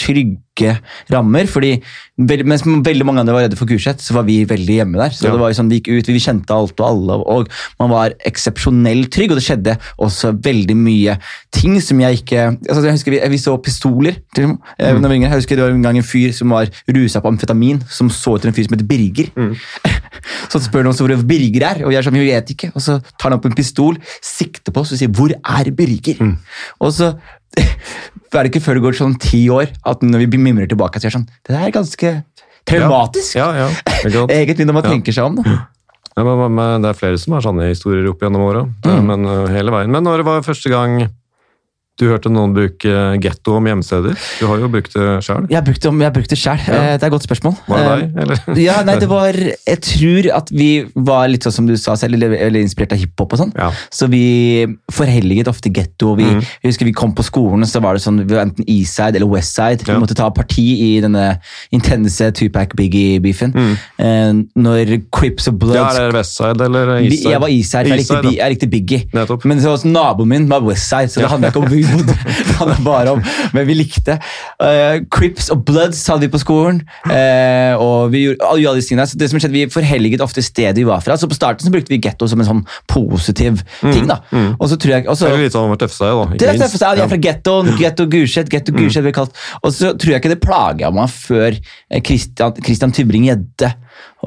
trygge rammer. fordi Mens veldig mange andre var redde for Gulset, så var vi veldig hjemme der. så Ja. det var jo sånn, Vi gikk ut, vi kjente alt og alle, og man var eksepsjonelt trygg. Og det skjedde også veldig mye ting som jeg ikke altså jeg husker Vi, vi så pistoler. Til, mm. da vi jeg husker Det var en gang en fyr som var rusa på amfetamin, som så etter en fyr som heter Birger. Så spør noen hvor Birger er, og vi er sånn, vi vet ikke. Og så tar han opp en pistol, sikter på oss og sier 'Hvor er Birger?' Og så er det ikke før det går sånn ti år at når vi mimrer tilbake, så er det sånn Det er ganske traumatisk. Ja, ja. ja? Egentlig når man tenker seg om. da. Ja, men, men, det er flere som har sånne historier opp gjennom åra. Mm. Men uh, hele veien. Men når det var første gang Du hørte noen bruke getto om hjemsteder. Du har jo brukt det sjøl. Jeg har brukt det, om- jeg sjøl. Ja. Det er et godt spørsmål. Var det Eh, deg, eller? Ja, nei, det var Jeg tror at vi var litt sånn som du sa selv, eller, eller inspirert av hiphop og sånn. Ja. Så vi forhelliget ofte getto. Vi, mm. Jeg husker vi kom på skolen, så var det sånn vi var enten Eastside eller Westside. Vi Ja. måtte ta parti i denne intense Tupac Biggie-beefen. Mhm. Eh, når Crips og Ja, er det Westside eller Eastside? Jeg var Eastside, for jeg likte, Eastside, jeg likte Biggie. Nettopp. Men så var også naboen min var Westside, så det handla ikke om. Det handla bare om Men vi likte. Uh, Crips og Bloods hadde vi på skolen. Uh, og vi gjorde alle disse tingene. Så det som skjedde, Vi forhelliget ofte stedet vi var fra. Så På starten så brukte vi getto som en sånn positiv ting. da. Og så tror jeg også, Eller litt sånn tøffe seg, da. det er minst. ja, er fra gettoen. Getto Gulset. Getto Gulset blir kalt. Og så tror jeg ikke det plaga meg før eh, Christian, Christian Tybring-Gjedde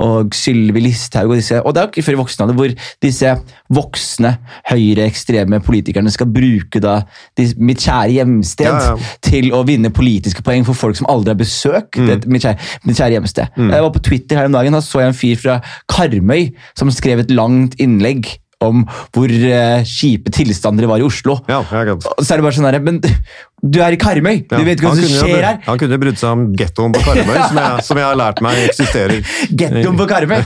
og Sylvi Listhaug og disse Og det er jo ikke før i voksen alder hvor disse voksne høyreekstreme politikerne skal bruke da de, mitt kjære hjemsted Ja, ja. til å vinne politiske poeng for folk som aldri har besøkt Mm. det, mitt, kjære, mitt kjære hjemsted. Jeg var på Twitter her om dagen, da så jeg en fyr fra Karmøy som skrev et langt innlegg om hvor uh, kjipe tilstander det var i Oslo. Ja. Så er det bare sånn her, men du er i Karmøy, Ja, du vet ikke hva som skjer her. Han kunne brydd seg om gettoen på Karmøy, som, jeg- som jeg har lært meg eksisterer. Gettoen på Karmøy.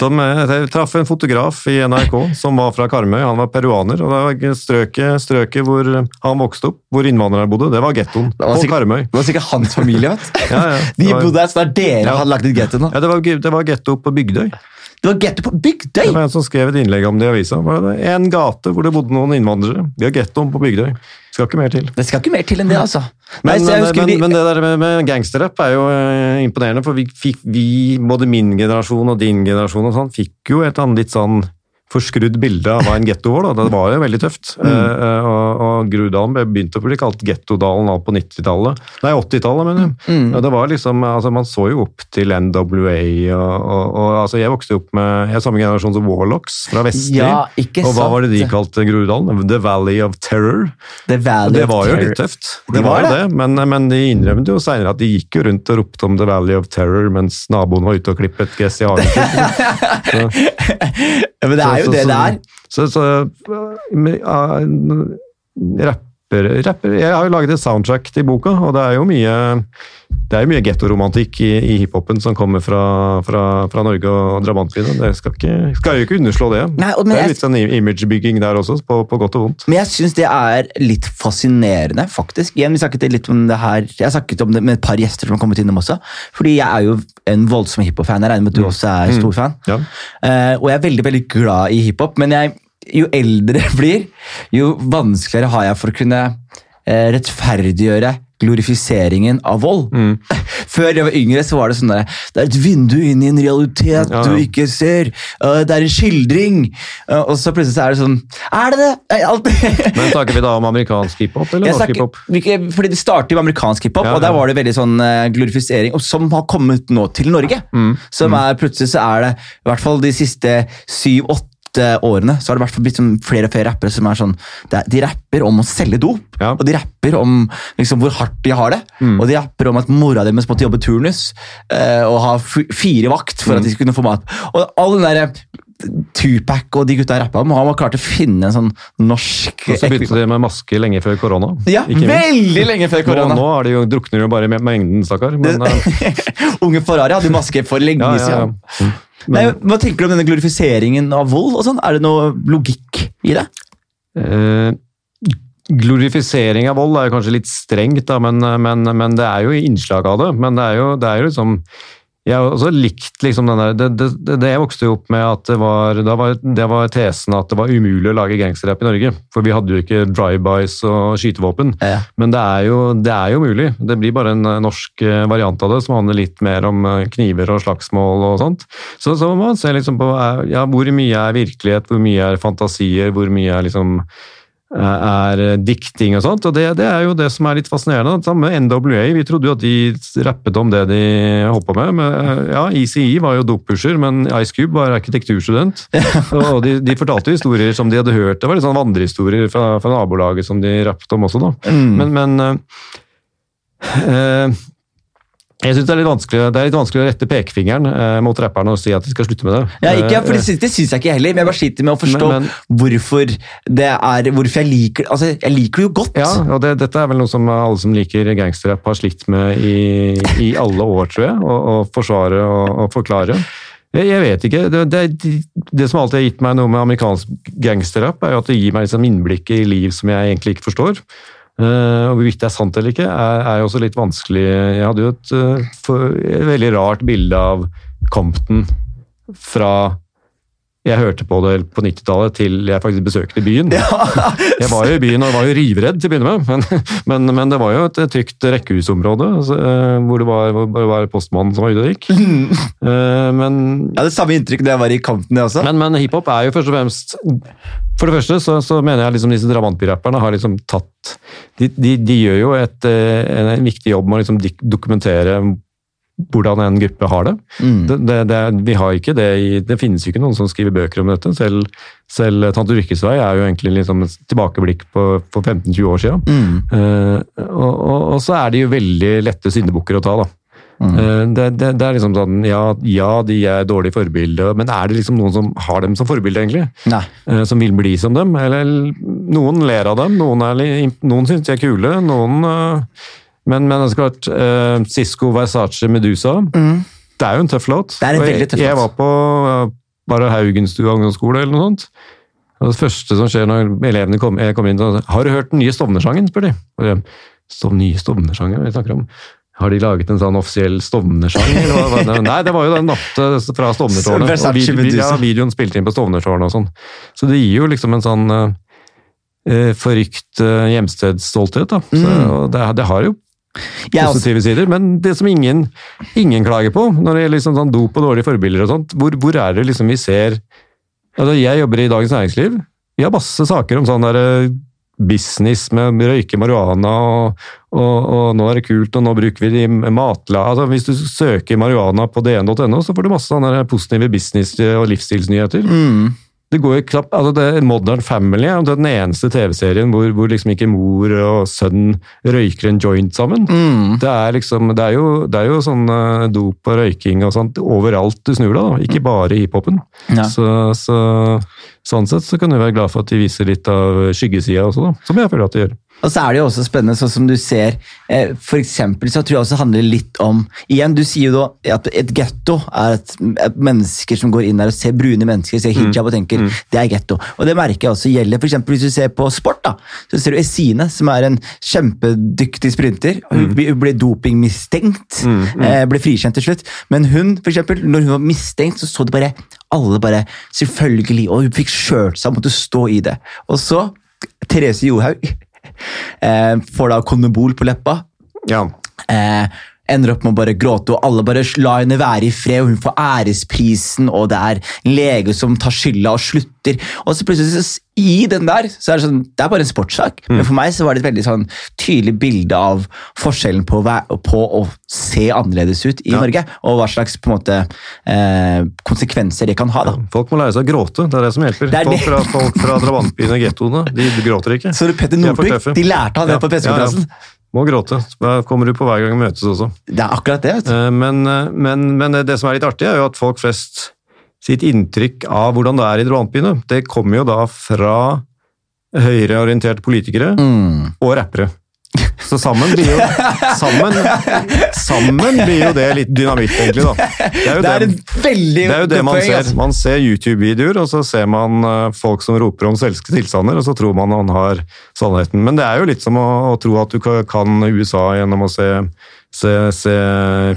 Som, eh, jeg traff en fotograf i NRK som var fra Karmøy. Han var peruaner. og det var strøket, strøket hvor han vokste opp, hvor innvandrere bodde, det var gettoen på sikkert- Karmøy. Det var sikkert hans familie, vet du. Ja, ja. De bodde her, så da dere Ja. hadde lagt ut gettoen. Ja, det var, det var getto på Bygdøy. Det var getto på Det var en som skrev et innlegg om det i avisa. Det En gate hvor det bodde noen innvandrere. Vi har gettoen på Bygdøy. Skal ikke mer til. Det skal ikke mer til enn det, altså. Nei, Men, men, men, men det der med, med gangsterrapp er jo eh, imponerende, for vi, fikk, vi, både min generasjon og din generasjon og sånn, fikk jo et annet litt sånn forskrudd bilde av hva en getto var. da. Det var jo veldig tøft. Mm. Eh, eh, og, og Grudalen begynte å bli kalt Gettodalen da på 90-tallet. Nei, 80-tallet, mener jeg. Mm. Ja, det var liksom, altså Man så jo opp til NWA. Og, og, og altså Jeg vokste opp med jeg er samme generasjon som Warlocks fra Vestli. Ja, og hva var det de kalte Grudalen? The Valley of Terror. The Valley Det var jo litt tøft. De Det var jo det, men, men de innrømmet jo seinere at de gikk jo rundt og ropte om The Valley of Terror mens naboen var ute og klippet gress i hagen. Ja, men det er jo det det er. Så, så men, ja, rapper, rapper Jeg har jo laget et soundtrack til boka, og det er jo mye det er jo mye gettoromantikk i, i hiphopen som kommer fra, fra, fra Norge og drabantbyene. Det skal, ikke, skal jo ikke underslå det. Nei, og- det er jeg- litt sånn imagebygging der også, på, på godt og vondt. Men jeg syns det er litt fascinerende, faktisk. Igjen, vi snakket litt om det her, Jeg har snakket om det med et par gjester som har kommet innom også. Fordi jeg er jo en voldsom hiphop-fan. Jeg regner med at du også er stor fan. Ja. uh, og jeg er veldig veldig glad i hiphop, men jeg, jo eldre jeg blir, jo vanskeligere har jeg for å kunne eh, rettferdiggjøre glorifiseringen av vold. Mm. Før jeg var yngre, så var det sånn der, det er et vindu inn i en realitet Ja, ja. du ikke ser. Uh, det er en skildring. Uh, og så plutselig så er det sånn Er det det? Men snakker vi da om amerikansk hiphop eller norsk hiphop? fordi Det startet med amerikansk hiphop, Ja, og der var det veldig sånn uh, glorifisering, og som har kommet nå til Norge. Mm, Som er, plutselig så er det, i hvert fall de siste syv-åtte årene, så har det fall blitt sånn flere og flere rappere som er sånn De rapper om å selge dop, Ja. Mm. og de rapper om liksom, hvor hardt de har det. Og de rapper om at mora deres måtte jobbe turnus uh, og ha fire vakt for Mm. at de skulle kunne få mat. Og all den der, Tupac og de gutta rappa om, han var klart å finne en sånn norsk Og så begynte de med maske lenge før korona. ja, veldig lenge før korona. Nå, nå er de jo, drukner de jo bare i mengden, stakkar. Men eh, Unge Ferrari hadde maske for lenge ja, ja, ja. Nei, hva tenker du om denne glorifiseringen av vold? og sånn? Er det noe logikk i det? Eh, glorifisering av vold er jo kanskje litt strengt, da, men, men, men det er jo innslag av det. Men det er jo, det er jo liksom Jeg har også likt liksom den der det, det, det, jeg vokste jo opp med at det var, var, det var tesen at det var umulig å lage gangsterrapp i Norge. For vi hadde jo ikke drive-bys og skytevåpen. Ja. Men det er, jo, det er jo mulig. Det blir bare en norsk eh, variant av det som handler litt mer om eh, kniver og slagsmål og sånt. Så, så må man se liksom på eh, ja, hvor mye er virkelighet, hvor mye er fantasier, hvor mye er liksom er eh, dikting og sånt, og det, det er jo det som er litt fascinerende. Samme med NWA, vi trodde jo at de rappet om det de holdt på med. Men, eh, ja, ECE var jo doppusher, men Ice Cube var arkitekturstudent. og de, de fortalte historier som de hadde hørt. Det var litt sånn vandrehistorier fra, fra nabolaget som de rappet om også, da. Mm. Men, men eh, Jeg synes det er, litt vanskelig, det er å rette pekefingeren eh, mot rapperne og si at de skal slutte med det. Ja, ikke, for Eh, det, syns- det syns jeg ikke heller, men jeg bare sliter med å forstå Men- hvorfor det er Hvorfor jeg liker Altså, jeg liker det jo godt. Ja, og det, dette er vel noe som alle som liker gangsterrapp har slitt med i, i alle år, tror jeg. Å forsvare og, og forklare. Jeg, jeg vet ikke. Det, det, det som alltid har gitt meg noe med amerikansk gangsterrapp, er jo at det gir meg liksom innblikk i liv som jeg egentlig ikke forstår. Eh, og Hvorvidt det er sant eller ikke, er, er jo også litt vanskelig. Jeg hadde jo et, uh, for, et veldig rart bilde av Compton fra jeg hørte på det på 90-tallet til jeg faktisk besøkte byen. Jeg var jo i byen og var jo rivredd til å begynne med, men, men, men det var jo et trygt rekkehusområde altså, eh, hvor det var, hvor det var postmannen som var ute og gikk. Eh, Men, Jeg hadde samme inntrykk da jeg var i Compton, jeg også. men, men hiphop er jo først og fremst For det første så, så mener jeg liksom disse drabantbyrapperne har liksom tatt de, de, de gjør jo et, eh, en, en viktig jobb med å liksom dokumentere hvordan en gruppe har det. Mm. Det, det, det, vi har ikke det i, det finnes jo ikke noen som skriver bøker om dette. Selv, selv Tante Ulrikkes vei er jo egentlig liksom et tilbakeblikk på, for 15-20 år siden. Mm. Uh, og, og, og så er de jo veldig lette syndebukker å ta, da. Mm. Eh, det, det, er liksom sånn, ja, ja, de er dårlige forbilder, men er det liksom noen som har dem som forbilde, egentlig? Nei. Eh, som vil bli som dem? Eller noen ler av dem, noen, er, noen syns de er kule, noen Men, men det er så klart, uh, Cisco, Versace, Medusa Det er jo en tøff låt. Det er en veldig tøff jeg, jeg var på uh, bare Haugenstua ungdomsskole eller noe sånt. Og det første som skjer når elevene kom, kommer inn, er har du hørt den nye Stovner-sangen, spør de. Stov, nye Stovner-sangen, vi snakker om? Har de laget en sånn offisiell Stovner-sang? Nei, det var jo den natta fra Stovnertårnet. Og vid- ja, videoen spilte inn på Stovnertårnet og sånn. Så det gir jo liksom en sånn uh, eh, forrykt uh, hjemstedsstolthet. Da. Så, Mm. det, det har jo positive sider, men det som ingen, ingen klager på, når det gjelder liksom sånn dop og dårlige forbilder og sånt, hvor, hvor er det liksom vi ser altså Jeg jobber i Dagens Næringsliv. Vi har masse saker om sånn der eh, business med røyke marihuana, og, og, og nå er det kult, og nå bruker vi det i matla... Altså, hvis du søker marihuana på dn.no, så får du masse sånne positive business- og livsstilsnyheter. mm. Det går jo knapt, altså det er Modern Family er den eneste TV-serien hvor, hvor liksom ikke mor og sønn røyker en joint sammen. Mm. Det er liksom, det er jo, det er jo sånn eh, dop og røyking og sånt overalt du snur deg, da. ikke bare i hiphopen. Ja. Så, så, sånn sett så kan du være glad for at de viser litt av skyggesida også, da. Som jeg føler at de gjør. Og så er det jo også spennende, sånn som du ser eh, For eksempel så tror jeg også det handler litt om Igjen, du sier jo da at et getto er et, mennesker som går inn der og ser brune mennesker, ser hijab og tenker det er getto. Og det merker jeg også gjelder for eksempel hvis du ser på sport. da, Så ser du Esine, som er en kjempedyktig sprinter. Hun ble- ble dopingmistenkt, mm. ble frikjent til slutt. Men hun, for eksempel, når hun var mistenkt, så så det bare alle bare Selvfølgelig. Og hun fikk skjørt seg og måtte stå i det. Og så Therese Johaug eh, får da konebol på leppa. Ja. Eh, ender opp med å bare gråte, og alle bare la henne være i fred, og hun får æresprisen, og det er en lege som tar skylda og slutter. Og så plutselig, i den der, så er det sånn Det er bare en sportssak, men for meg så var det et veldig sånn tydelig bilde av forskjellen på, på å se annerledes ut i Ja. Norge, og hva slags på en måte eh, konsekvenser det kan ha. da. Folk må lære seg å gråte, det er det som hjelper. Det det. folk. Fra, folk fra drabantbyene og gettoene, de gråter ikke. Så Petter er Northug, de lærte han det Ja, på pressekonferansen. Må gråte. Da kommer du på hver gang vi møtes også. Det er akkurat det. Eh, Men, eh, men, men det som er litt artig, er jo at folk flest sitt inntrykk av hvordan det er i drabantbyene, det kommer jo da fra høyreorienterte politikere Mm. og rappere. Så sammen blir jo sammen, sammen blir jo det litt dynamitt, egentlig. da. Det er jo Det er det, det, er jo det man poeng, ser. altså. Man ser YouTube-videoer, og så ser man eh, folk som roper om selske tilstander, og så tror man han har sannheten. Men det er jo litt som å, å tro at du kan USA gjennom å se, se, se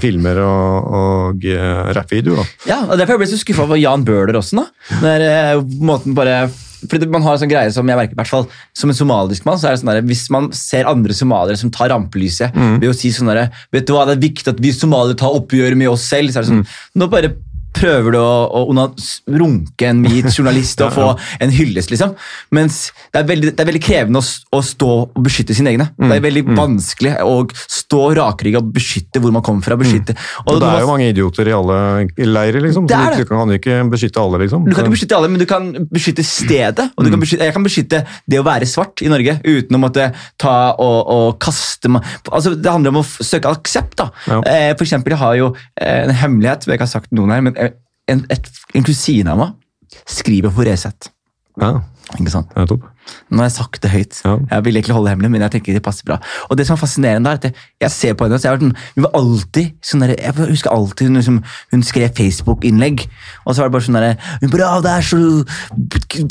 filmer og, og uh, rappvideoer. da. Ja, og Derfor ble jeg så skuffa over Jan Bøhler også. nå. Der, eh, måten bare... Fordi Man har en sånn greie som jeg merker, i hvert fall som en somalisk mann, så er det sånn der, hvis man ser andre somaliere som tar rampelyset ved å si sånn der, vet du hva, det er viktig at vi somaliere tar oppgjøret med oss selv, så er det sånn, nå bare prøver du å, å runke en hvit journalist og få en hyllest, liksom. Mens det er veldig, det er veldig krevende å, å stå og beskytte sine egne. Mm. Det er veldig vanskelig å stå rakrygga og beskytte hvor man kommer fra. beskytte. Mm. Og det er jo mange idioter i alle leirer, liksom. Det er det. Du kan ikke beskytte alle, liksom. Du kan ikke beskytte alle, men du kan beskytte stedet. og du Mm. kan beskytte, Jeg kan beskytte det å være svart i Norge uten å måtte ta og, og kaste meg altså Det handler om å søke aksept. da. Ja. Eh, for eksempel, jeg har jo eh, en hemmelighet, jeg har ikke sagt noen her, men en, et, en kusine av meg skriver for Resett. Ja, Ikke sant? Ja, topp. Nå har jeg sagt det høyt. Ja. Jeg vil egentlig holde det hemmelig, men jeg tenker det passer bra. Og det som er fascinerende er at jeg, jeg ser på henne, så jeg vært sånn, hun var alltid sånn der, Jeg husker alltid hun, liksom, hun skrev Facebook-innlegg, og så var det bare sånn derre hun «Ja, det er så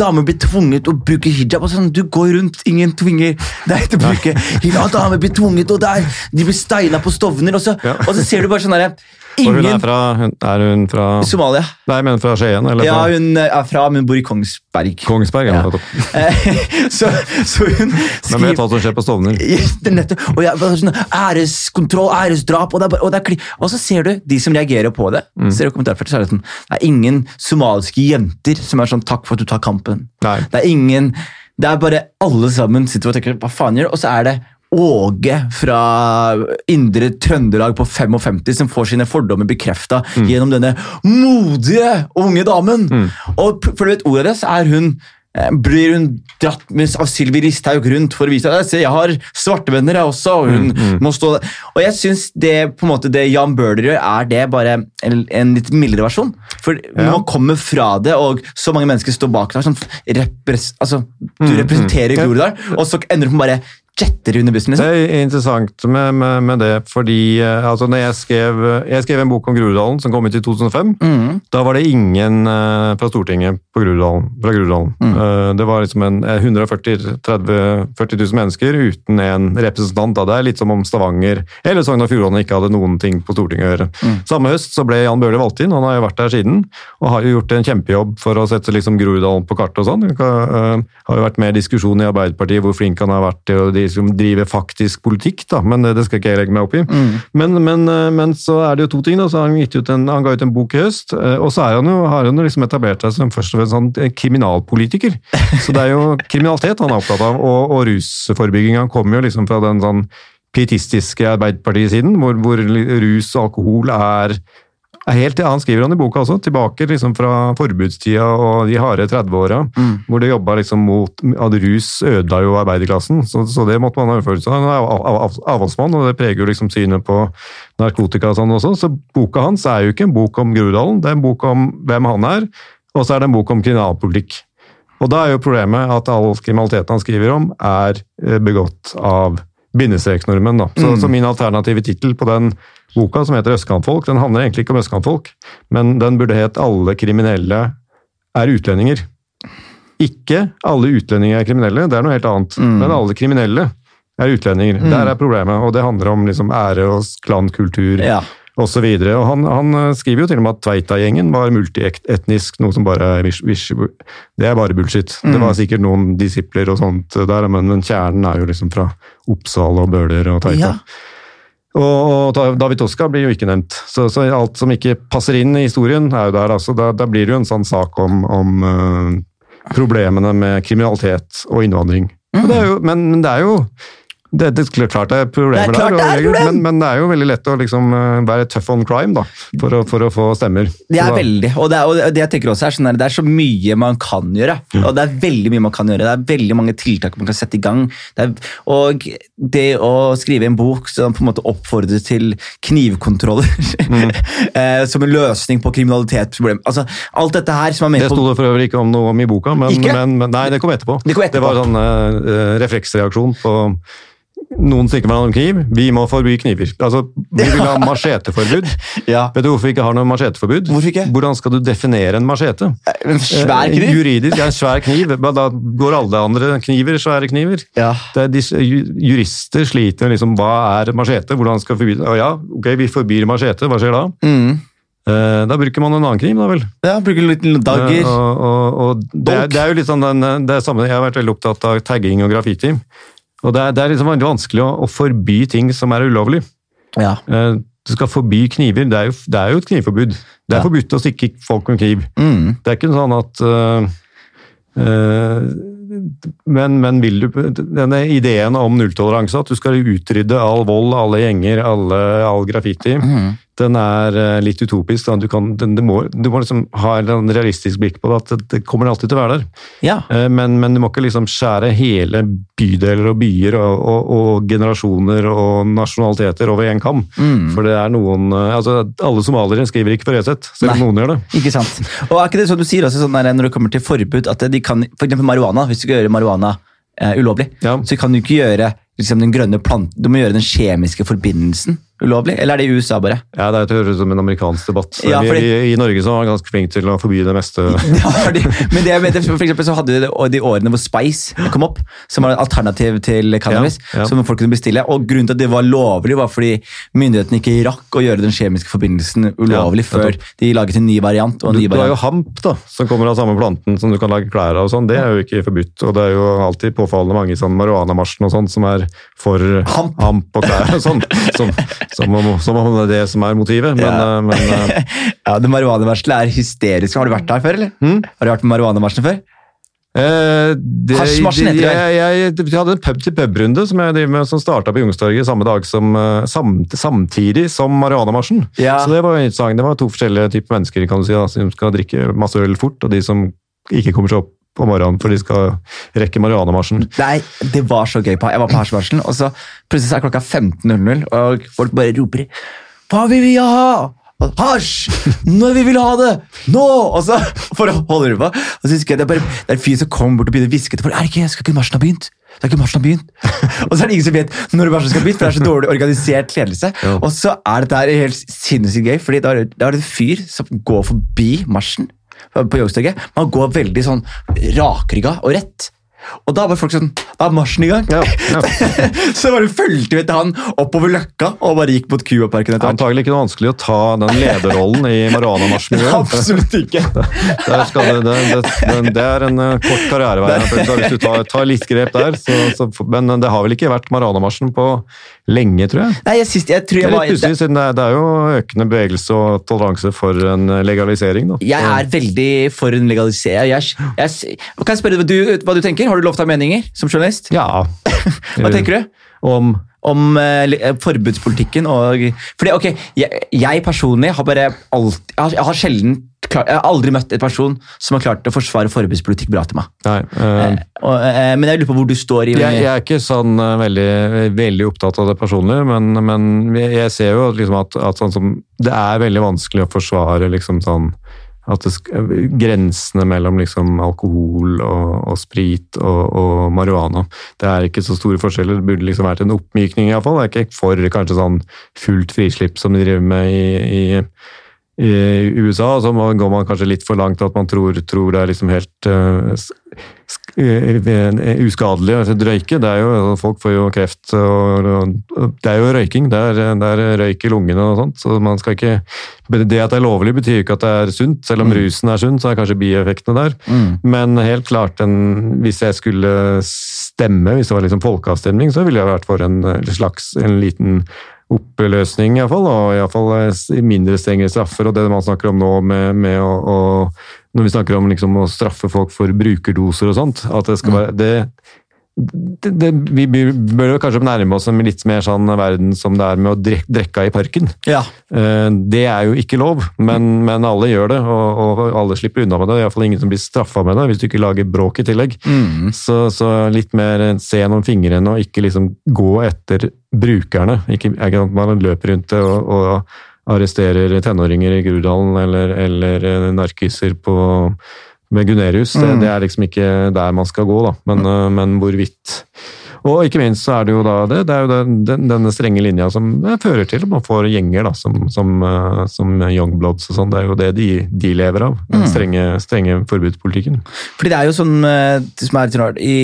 Damer blir tvunget å bruke hijab. og sånn, Du går rundt, ingen tvinger deg til å bruke hijab. Damer blir tvunget, og der, de blir steina på Stovner. Og så, Ja. og så ser du bare sånn derre Og hun er fra, hun, er hun fra Somalia. Nei, men fra Skien? Eller Ja, fra hun er fra, men bor i Kongsberg. Kongsberg? Ja. Ja. Eh, så, så hun Men skriver vet hva som skjer på Stovner? Er. Og jeg, sånn, æreskontroll, æresdrap, og, det og, det og så ser du de som reagerer på det. Mm. ser du kommentarfeltet, så er det sånn, det er ingen somaliske jenter som er sånn 'takk for at du tar kampen'. Nei. Det er ingen, det er bare alle sammen sitter og tenker 'hva faen gjør du?' Og så er det Åge fra indre Trøndelag på 55 som får sine fordommer bekrefta Mm. gjennom denne modige unge damen. Og for du vet ordet så er hun eh, blir hun dratt med av Sylvi Listhaug rundt for å vise at jeg har svarte venner jeg også. og hun må stå der. Og jeg syns det på en måte det Jan Bøhler gjør, er det bare en, en litt mildere versjon. For når Ja. man kommer fra det, og så mange mennesker står bak deg sånn, repres, altså, Du representerer mm, Groruddalen, og så ender du på bare jetter under bussen. Det liksom. er interessant med, med, med det, fordi eh, altså, når jeg skrev, jeg skrev en bok om Groruddalen som kom ut i 2005. Mm. Da var det ingen eh, fra Stortinget på Grudalen, fra Groruddalen. Mm. Eh, det var liksom en eh, 140 30 40 000 mennesker uten en representant. Da. Det er litt som om Stavanger eller Sogn og Fjordane ikke hadde noen ting på Stortinget å gjøre. Mm. Samme høst så ble Jan Bøhler valgt inn, han har jo vært der siden. Og har jo gjort en kjempejobb for å sette liksom Groruddalen på kartet og sånn. Har jo vært med i diskusjon i Arbeiderpartiet hvor flink han har vært til å de som driver faktisk politikk, da. men det, det skal ikke jeg legge meg opp i. Men, men, eh, men så er det jo to ting. Da. Så han, en, han ga ut en bok i høst, eh, og så han jo, har han jo liksom etablert seg som først og fremst sånn eh, kriminalpolitiker. Så det er jo kriminalitet han er opptatt av, og, og rusforebygging. Han kommer jo liksom fra den sånn pietistiske Arbeiderpartisiden, hvor, hvor rus og alkohol er er til Han skriver han i boka også, tilbake liksom fra forbudstida og de harde 30-åra, hvor det jobba liksom mot at rus ødela jo arbeiderklassen. Så, så det måtte man ha følelse av. Han er av- av- av- avholdsmann, og det preger jo liksom synet på narkotika og sånn også. Så boka hans er jo ikke en bok om Groruddalen, det er en bok om hvem han er, og så er det en bok om kriminalpolitikk. Og da er jo problemet at all kriminaliteten han skriver om, er eh, begått av bindestreksnormen. Da. Så, så min alternative tittel på den boka, som heter Østkantfolk, den handler egentlig ikke om østkantfolk, men den burde het Alle kriminelle er utlendinger. Ikke alle utlendinger er kriminelle, det er noe helt annet. Men alle kriminelle er utlendinger. Der er problemet, og det handler om liksom ære og klankultur Ja. Og han, han eh, skriver jo til og med at Tveita-gjengen var multietnisk, noe som bare Det er bare bullshit. Det var sikkert noen disipler og sånt der, men, men kjernen er jo liksom fra Oppsal og Bøler og Tveita. Ja. Og, og David Toska blir jo ikke nevnt. Så, så alt som ikke passer inn i historien, er jo der. altså. Da, da blir det jo en sånn sak om, om uh, problemene med kriminalitet og innvandring. Og det jo, men, men det er jo det, det klart det er problemer Det er der, det er problem! men, men det er jo veldig lett å liksom eh, være tough on crime da, for å, for å få stemmer. Det er veldig, og det, er, og det jeg tenker også er sånn der, det er så mye man kan gjøre. Og det er veldig mye man kan gjøre. Det er veldig mange tiltak man kan sette i gang. Det er, og det å skrive en bok som på en måte oppfordrer til knivkontroller mm. som en løsning på kriminalitetsproblem. Altså, alt dette her som er med Det sto det for øvrig ikke om noe om i boka, men, men, men nei, det kom etterpå. Det kom etterpå. det var sånn uh, refleksreaksjon på noen stikker hverandre kniv. Vi må forby kniver. Altså, Vi vil ha macheteforbud. Ja. Vet du hvorfor vi ikke har noe macheteforbud? Hvorfor ikke? Hvordan skal du definere en machete? En svær Eh, kniv? Juridisk, ja, en svær kniv. Da går alle andre kniver svære kniver. Ja. Det disse, jurister sliter liksom, hva er machete, hvordan skal forby? Å ja, ok, vi forbyr machete, hva skjer da? Mm. Eh, da bruker man en annen kniv, da vel? Ja, bruker litt dagger. Eh, og, og, og det, er- det er jo litt sånn den, det er samme, Jeg har vært veldig opptatt av tagging og graffiti. Og det er, det er liksom veldig vanskelig å, å forby ting som er ulovlig. Ja. Eh, Du skal forby kniver. Det er jo, det er jo et knivforbud. Det er Ja. forbudt å stikke folk med kniv. Mm. Det er ikke sånn at uh, uh, men, men vil du Denne ideen om nulltoleranse, at du skal utrydde all vold, alle gjenger, alle, all graffiti, Mm. Den er øh, litt utopisk. Du, kan, den, du, må, du må liksom ha en realistisk blikk på det, at det, kommer alltid til å være der. Ja. Eh, Men, men du må ikke liksom skjære hele bydeler og byer og, og, og generasjoner og nasjonaliteter over én kam. Mm. For det er noen eh, altså Alle somaliere skriver ikke på Resett, selv om noen gjør det. Ikke sant. Og er ikke det sånn du sier også, sånn der, når det kommer til forbud, at de kan, for eksempel marihuana, hvis du skal gjøre marihuana eh, ulovlig, Ja. så kan du ikke gjøre liksom, den grønne planten, du må gjøre den kjemiske forbindelsen ulovlig, eller er det i USA bare? Ja, Det høres ut som en amerikansk debatt. Ja, fordi- vi, vi, I Norge så var vi ganske flinke til å forby det meste. Ja, fordi, men det mente, for eksempel så hadde vi de årene hvor Spice kom opp, som var et alternativ til cannabis, Ja, ja. som folk kunne bestille. Og grunnen til at det var lovlig, var fordi myndighetene ikke rakk å gjøre den kjemiske forbindelsen ulovlig før de laget en ny variant. og Du, ny du har jo hamp, da, som kommer av samme planten som du kan lage klær av. og sånn. Det er jo ikke forbudt. Og det er jo alltid påfallende mange i sånn marihuanamarsjen og sånn som er for Hamp. og klær og sånn. Som, om, som om det er det som er motivet. Men, Ja. eh, men uh... Ja, det Marihuanavarselet er hysterisk. Har du vært der før, eller? Mm. Har du vært på marihuanavarselet før? Eh, det, Hasjmarsjen heter det jeg, jeg, jeg, hadde en pub-til-pub-runde som jeg driver med, som starta på Youngstorget samme dag som, samt, samtidig som marihuanamarsjen. Ja. Så det var interessant. Det var to forskjellige typer mennesker kan du si, da, som skal drikke masse øl fort, og de som ikke kommer seg opp på morgenen for de skal rekke marihuanamarsjen. Nei, det var så gøy. på. Jeg var på hasjmarsjen, og så plutselig så er klokka 15.00, og folk bare roper Hva vil vi ha? Hasj! Når vi vil ha det! Nå! Og så for å holde det på. Og så husker jeg Det er bare det er en fyr som kommer bort og begynner å hviske til folk. Er det ikke, skal ikke marsjen ha begynt? Det er ikke marsjen har begynt. og så er det ingen som vet når marsjen skal begynne, for det er så dårlig organisert ledelse. Ja. Og så er dette her helt sinnssykt gøy, fordi da er det en fyr som går forbi marsjen på Youngstorget. Man går veldig sånn rakrygga og rett. Og da var folk sånn Da er marsjen i gang! Ja, ja. så bare fulgte vi etter han oppover løkka og bare gikk mot Cubaparken etter. Antagelig ikke noe vanskelig å ta den lederrollen i marihuanamarsjen. Absolutt ikke! Det, det, det, det er en eh, kort karrierevei. Hvis du tar, tar litt grep der, så, så, men det har vel ikke vært marihuanamarsjen på lenge, tror jeg. Nei, jeg, synes, jeg tror Det er litt pussig, siden det er, det er jo økende bevegelse og toleranse for en legalisering. Da. jeg er veldig for en legalisering. Jeg, jeg, kan jeg spørre hva du, hva du tenker? Har du lov til å ha meninger som journalist? Ja. Hva tenker du? Om Om eh, eh, forbudspolitikken og Fordi, ok, jeg, jeg personlig har bare alltid Jeg har, jeg har sjelden klar, Jeg har aldri møtt en person som har klart å forsvare forbudspolitikk bra til meg. Nei. eh, Og, eh, men jeg lurer på hvor du står i jeg, jeg er ikke sånn eh, veldig, veldig opptatt av det personlig, men, men jeg jeg ser jo liksom at, at sånn som, det er veldig vanskelig å forsvare liksom sånn at det, grensene mellom liksom alkohol og, og sprit og, og marihuana. Det er ikke så store forskjeller. Det burde liksom vært en oppmykning iallfall. Det er ikke for kanskje sånn fullt frislipp som de driver med i, i, i USA. Så går man kanskje litt for langt at man tror, tror det er liksom helt eh, eh, uskadelig altså røyke. Det er jo, folk får jo kreft, og, og det er jo røyking. Det er, det er røyk i lungene og sånt. så man skal ikke, Det at det er lovlig, betyr ikke at det er sunt. Selv om rusen er sunn, så er kanskje bieffektene der. Mm. Men helt klart, en, hvis jeg skulle stemme, hvis det var liksom folkeavstemning, så ville jeg vært for en slags en liten oppløsning, iallfall. Og iallfall mindre strengere straffer. Og det man snakker om nå med, med å, å Når vi snakker om liksom å straffe folk for brukerdoser og sånt, at det skal være det, det, det, vi bør kanskje nærme oss en litt mer sånn verden som det er med å drek, drikke i parken. Ja. Eh, Det er jo ikke lov, men, men alle gjør det, og, og alle slipper unna med det. Iallfall ingen som blir straffa med det, hvis du ikke lager bråk i tillegg. Mm. Så, så litt mer se gjennom fingrene og ikke liksom gå etter brukerne. Ikke, at man løper rundt det og, og arresterer tenåringer i Grudalen eller, eller eh, narkiser på, med Gunerius. Det, Mm. det er liksom ikke der man skal gå, da. Men, mm. men hvorvidt og ikke minst så er det jo da det, det er jo den, den, denne strenge linja som eh, fører til at man får gjenger da, som, som, eh, som Youngbloods og sånn. Det er jo det de, de lever av, den Mm. strenge, strenge forbudspolitikken. Fordi det er jo sånn eh, som er litt rart, I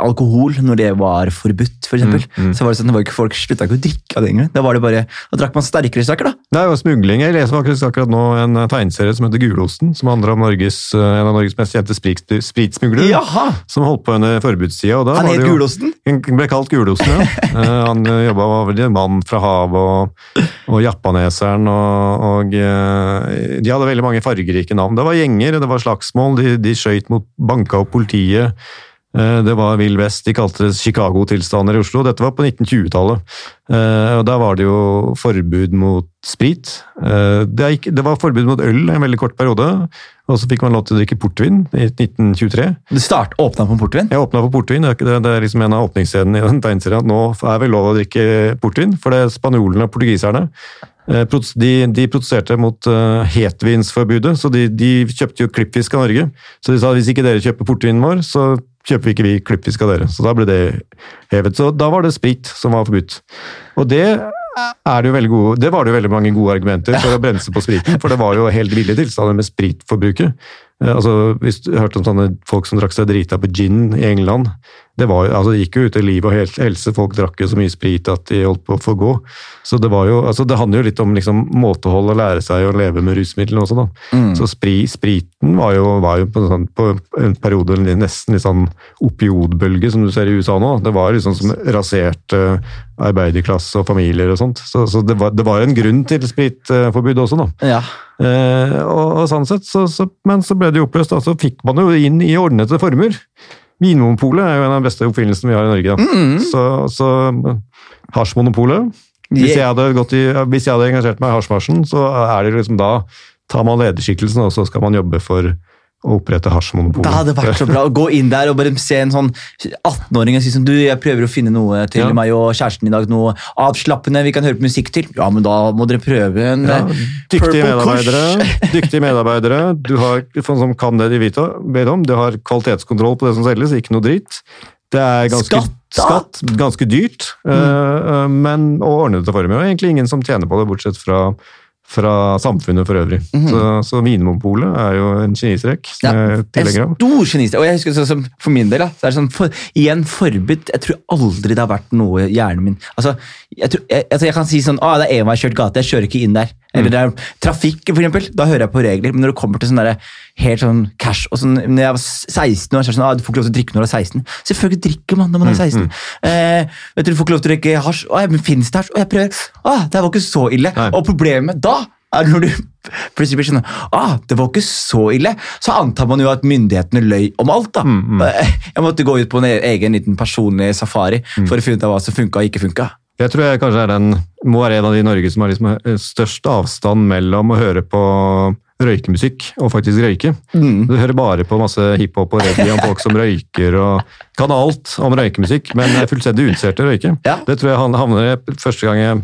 alkohol, når det var forbudt, for eksempel, Mm, mm. så var det sånn, det var ikke folk slutta ikke å drikke av det engang. Da var det bare, da drakk man sterkere saker, da. Det er jo smugling. Jeg leser faktisk akkurat nå en tegneserie som heter Gulosten, som handler om Norges, en av Norges mest kjente sprit, spritsmuglere. Som holdt på under forbudstida. Han het Gulosten? Han ble kalt Gulosen, ja. Eh, han jobba med mann fra havet og, og Japaneseren og, og eh, De hadde veldig mange fargerike navn. Det var gjenger, det var slagsmål, de, de skøyt mot banka opp politiet. Eh, Det var Vill Vest, de kalte det Chicago-tilstander i Oslo. Dette var på 1920-tallet. Eh, og Da var det jo forbud mot sprit. Eh, Det, var forbud mot øl en veldig kort periode, og så fikk man lov til å drikke portvin i 1923. Du start, åpna på portvin? Jeg åpna på portvin, det er, er liksom en av åpningsscenene i den tegneserien. at Nå er vel lov å drikke portvin, for det er spanjolene og portugiserne. Eh, De, de protesterte mot uh, hetvinsforbudet, så de, de kjøpte jo klippfisk av Norge. Så de sa hvis ikke dere kjøper portvinen vår, så kjøper ikke vi klippfisk av dere. Så da ble det hevet. Så da var det sprit som var forbudt. Og det er det jo veldig gode, det var det jo veldig mange gode argumenter for å bremse på spriten, for det var jo helt ville tilstander med spritforbruket. Eh, Altså, hvis du hørte om sånne folk som drakk seg drita på gin i England, det, var, altså, det gikk jo ut i liv og helse. Folk drakk jo så mye sprit at de holdt på å få gå. Så det var jo, altså, det handler jo litt om liksom, måtehold og lære seg å leve med rusmidlene også, da. Så spri, spriten var jo, var jo på, sånn, på en periode nesten litt sånn opiodbølge, som du ser i USA nå. Det var liksom som raserte arbeiderklasse og familier og sånt. Så, så det, var, det var en grunn til spritforbud også, da. Ja. Eh, og, og sånn sett, så, så, men så ble det jo oppløst, og så fikk man jo inn i ordnede former. Vinmonopolet er jo en av de beste oppfinnelsene vi har i Norge. Da. Så, så hasjmonopolet hvis, hvis jeg hadde engasjert meg i hasjmarsjen, så er det liksom da tar man lederskikkelsen, og så skal man jobbe for å opprette hasjmonopolet. Det hadde vært så bra å gå inn der og bare se en sånn 18-åring og si som Du, jeg prøver å finne noe til Ja. meg og kjæresten i dag. Noe avslappende vi kan høre på musikk til. Ja, men da må dere prøve en Ja, eh, dyktige medarbeidere, dyktige medarbeidere. Du har sånn som kan det de vet om-. Du har kvalitetskontroll på det som selges, ikke noe dritt. Det er ganske, Skatt, skatt, ganske dyrt, mm. eh, men og ordnede former. Og egentlig ingen som tjener på det, bortsett fra, fra samfunnet for øvrig. Så, så Vinmonopolet er jo en genistrek Ja, en stor genist. Og jeg husker sånn så, For min del, da, så er det sånn for, igjen forbud. Jeg tror aldri det har vært noe i hjernen min. Altså, jeg, tror, jeg, altså, jeg kan si sånn ah, det er enveiskjørt gate, jeg kjører ikke inn der. Mm. Eller det er trafikk, for eksempel. Da hører jeg på regler. Men når det kommer til sånn derre helt sånn cash og sånn, når jeg var 16 år, så sånn, ah, du får ikke lov til å drikke når du er 16. Selvfølgelig drikker man når man er Mm, 16. Eh, vet du, du får ikke lov til å drikke hasj. Å, men finnes det hasj? Og jeg prøver. Å, det var ikke så ille. Nei. Og problemet da er når du plutselig blir sånn ah, det var ikke så ille. Så antar man jo at myndighetene løy om alt. da. Mm, Jeg måtte gå ut på en egen liten personlig safari Mm. for å finne ut av hva som funka og ikke funka. Jeg tror jeg kanskje er den, må være en av de i Norge som har liksom størst avstand mellom å høre på røykemusikk og faktisk røyke. Mm. Du hører bare på masse hiphop og reggae om folk som røyker og kan alt om røykemusikk, men er fullstendig uinteressert i å røyke. Ja. Det tror jeg han havner i første gang jeg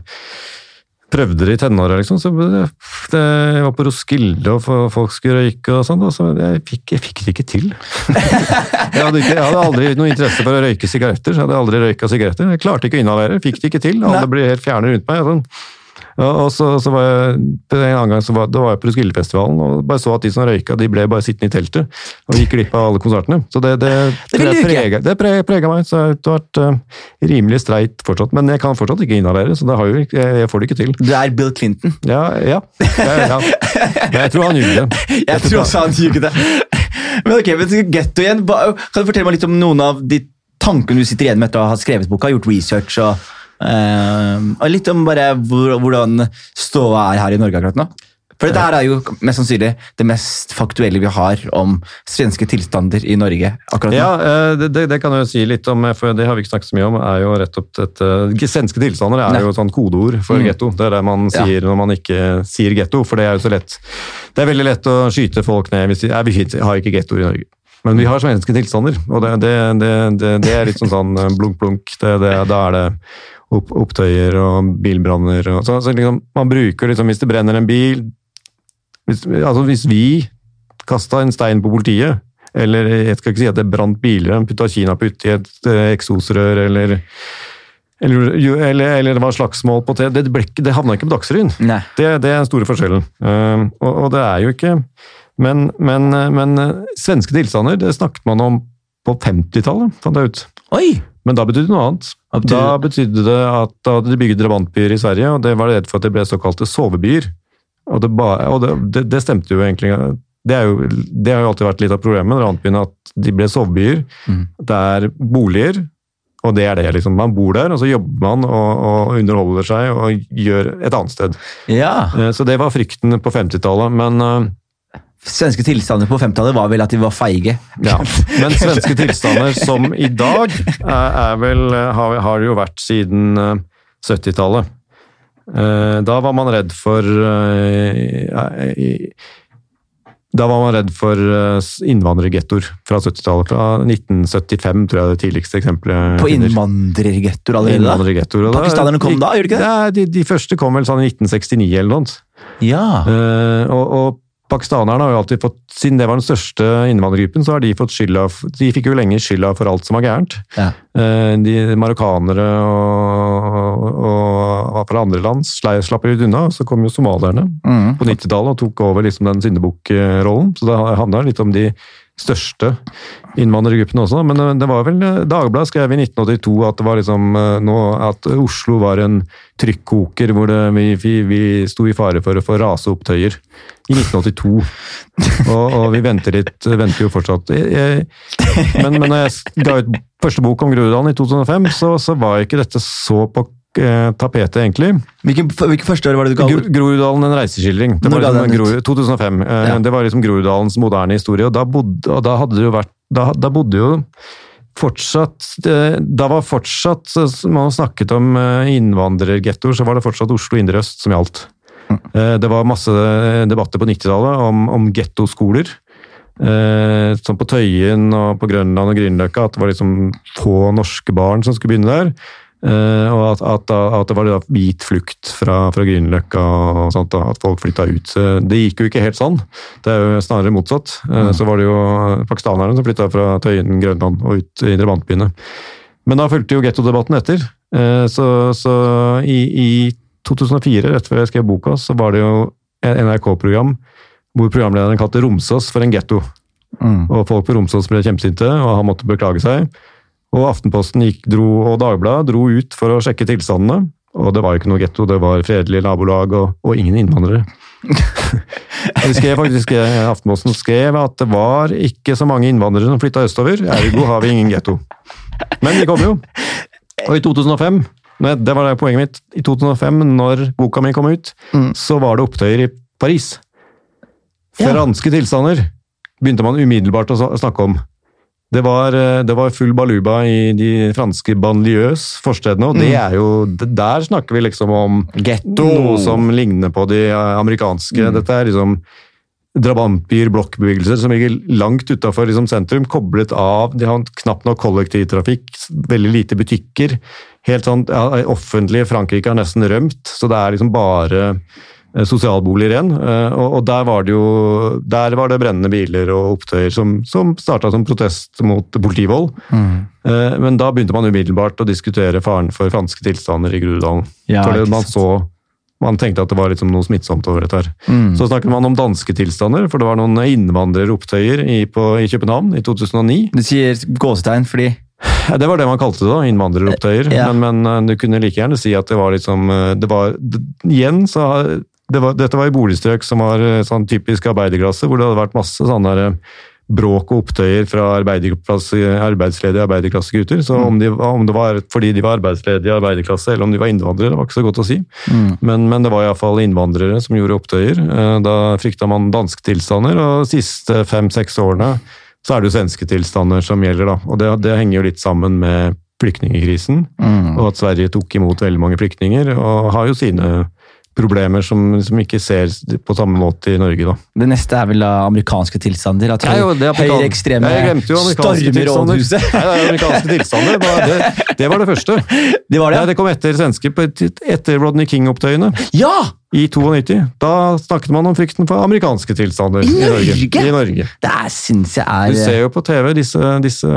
prøvde det i tenåra, liksom. Så det, det, jeg var på Roskilde og folk skulle røyke og sånn, og så jeg fikk, jeg fikk det ikke til. Jeg hadde, ikke, jeg hadde aldri noe interesse for å røyke sigaretter, så jeg hadde aldri røyka sigaretter. Jeg klarte ikke å inhalere, fikk det ikke til. Alle ble helt fjerne rundt meg. Sånn. Og så, så var jeg, En annen gang så var, da var jeg på Roskildefestivalen og bare så at de som røyka, de ble bare sittende i teltet og gikk glipp av alle konsertene. Så det, det, Det det, prega, det pre- prega meg. så Det har vært uh, rimelig streit fortsatt. Men jeg kan fortsatt ikke inhalere, så det har jo, jeg, jeg får det ikke til. Du er Bill Clinton. Ja, ja. ja, ja. Men jeg tror han ljuger. det. Jeg tror også han ljuger. Men ok, men Getto igjen. Kan du fortelle meg litt om noen av de tankene du sitter igjen med etter å ha skrevet boka, gjort research og, og litt om bare hvor, hvordan ståa er her i Norge akkurat nå? For dette er jo mest sannsynlig det mest faktuelle vi har om svenske tilstander i Norge akkurat nå. Ja, eh, det, det, det kan jeg jo si litt om, for det har vi ikke snakket så mye om. er jo rett opp dette, Svenske tilstander er Nei. jo et sånt kodeord for Mm. getto. Det er det man Ja. sier når man ikke sier getto, for det er jo så lett. Det er veldig lett å skyte folk ned hvis de er, vi har ikke gettoer i Norge. Men vi har svenske tilstander, og det, det, det, det, det er litt sånn sånn eh, blunk-blunk. Det, det, da er det opp, opptøyer og bilbranner. Og, så, så liksom, man bruker liksom, Hvis det brenner en bil hvis, altså hvis vi kasta en stein på politiet, eller jeg skal ikke si at det brant biler, putta kinaputt i et eh, eksosrør, eller eller, eller, eller det var slagsmål på TV. Det, ble det havna ikke på Dagsrevyen. Det, det er den store forskjellen. Eh, og, og det er jo ikke Men, men, men eh, svenske tilstander det snakket man om på 50-tallet, fant jeg ut. Oi! Men da betydde det noe annet. Betydde Da betydde det at da hadde de bygget drabantbyer i Sverige, og det var redd for at det ble såkalte sovebyer. Og det, ba, og det, det, det stemte jo egentlig. Det, er jo, det har jo alltid vært litt av problemet med drabantbyene, at de ble sovebyer. Mm. Det er boliger Og det er det, liksom. Man bor der, og så jobber man og, og underholder seg og gjør et annet sted. Ja. Eh, Så det var frykten på 50-tallet. Men, eh, Svenske tilstander på 50-tallet var vel at de var feige. ja. men svenske tilstander som i dag er, vel, har, har det jo vært siden eh, 70-tallet. Eh, Da var man redd for eh, Da var man redd for eh, innvandrergettoer fra 70-tallet. Fra 1975 tror jeg det tidligste eksempelet. På innvandrergettoer allerede. Innvandrergettoer. Pakistanerne kom da, gjorde de ikke det? Ja, de, de første kom vel sånn i 1969 eller noe. sånt. Ja. Eh, og, og pakistanerne har jo alltid fått, siden det var den største innvandrergruppen, så har de fått skylda De fikk jo lenge skylda for alt som var gærent. ja. Eh, de marokkanere og, og, og fra andre land slapp litt unna, og så kom jo somalierne Mm. på 90-tallet og tok over liksom den syndebukkrollen. Så det handla litt om de største innvandrergruppene også. Men eh, det var vel eh, Dagbladet skrev i 1982 at det var liksom eh, nå at Oslo var en trykkoker hvor det, vi, vi, vi sto i fare for å få raseopptøyer. I 1982. Og, og vi venter litt, venter jo fortsatt. Jeg, men, men når jeg ga ut første bok om Groruddalen i 2005, så, så var ikke dette så på tapetet, egentlig. Hvilke, hvilke første år var det du ga ut? Groruddalen en reiseskildring. Det var liksom den ut? Grorud- 2005. Eh, Ja. Det var liksom Groruddalens moderne historie, og da, bodde, og da hadde det jo vært Da, da bodde jo fortsatt eh, Da var fortsatt Man snakket om eh, innvandrergettoer, så var det fortsatt Oslo indre øst som gjaldt. Eh, Det var masse debatter på 90-tallet om, om gettoskoler. Eh, som på Tøyen og på Grønland og Grünerløkka, at det var liksom få norske barn som skulle begynne der. Eh, og at, at, at det var da hvit flukt fra, fra Grünerløkka og sånt, at folk flytta ut. Eh, Det gikk jo ikke helt sånn. Det er jo snarere motsatt. Mm. Så var det jo pakistanerne som flytta fra Tøyen, Grønland og ut i drabantbyene. Men da fulgte jo gettodebatten etter. Eh, Så, så i, i 2004, rett før jeg skrev boka, så var det jo et NRK-program hvor programlederen kalte Romsås for en getto. Mm. Og folk på Romsås ble kjempesinte, og han måtte beklage seg. Og Aftenposten gikk, dro, og Dagbladet dro ut for å sjekke tilstandene. Og det var jo ikke noe getto, det var fredelige nabolag og, og ingen innvandrere. De skrev faktisk, eh, Aftenposten skrev at det var ikke så mange innvandrere som flytta østover, ergo har vi ingen getto. Men de kom jo. Og i 2005, nei, det var det poenget mitt, i 2005, når boka mi kom ut, Mm. så var det opptøyer i Paris. Ja. Franske tilstander begynte man umiddelbart å snakke om. Det var, eh, det var full baluba i de franske banlieues forstedene, og det Mm. er jo Der snakker vi liksom om Getto! noe som ligner på de eh, amerikanske. Mm. Dette er liksom drabantbyer, blokkbevegelser som ligger langt utafor liksom sentrum, koblet av. De har knapt nok kollektivtrafikk, veldig lite butikker. Helt sånn, ja, Offentlige Frankrike har nesten rømt, så det er liksom bare sosialboliger igjen. Eh, Og, der var det jo der var det brennende biler og opptøyer som, som starta som protest mot politivold. Mm. Eh, Men da begynte man umiddelbart å diskutere faren for franske tilstander i Groruddalen. Ja, man så man tenkte at det var liksom noe smittsomt over dette. her. Mm. Så snakket man om danske tilstander, for det var noen innvandreropptøyer i, på, i København i 2009. Du sier gåsetegn fordi det var det man kalte det, da, innvandreropptøyer. Ja. Men, men eh, du kunne like gjerne si at det var liksom eh, det var, Igjen så det var, Dette var i boligstrøk som var eh, sånn typisk arbeiderklasse, hvor det hadde vært masse sånne der, eh, bråk og opptøyer fra arbeidsledige arbeiderklassegutter. Så om, de, om det var fordi de var arbeidsledige arbeiderklasse, eller om de var innvandrere, det var ikke så godt å si. mm. Men, men det var iallfall innvandrere som gjorde opptøyer. Eh, Da frykta man danske tilstander, og de siste fem-seks årene så er det jo svenske tilstander som gjelder. da. Og det, det henger jo litt sammen med flyktningkrisen, Mm. og at Sverige tok imot veldig mange flyktninger, og har jo sine problemer som, som ikke ser på samme måte i Norge, da. Det neste er vel da amerikanske tilstander? At høyreekstreme Jeg glemte jo amerikanske stormer tilstander. rådhuset? Nei, det er amerikanske tilstander. Det, det, var det første. Det var det? Ja, det kom etter svenske, etter Rodney King-opptøyene. Ja! I 92. Da snakket man om frykten for amerikanske tilstander I Norge. I Norge. Det synes syns jeg Du er ser jo på TV, disse, disse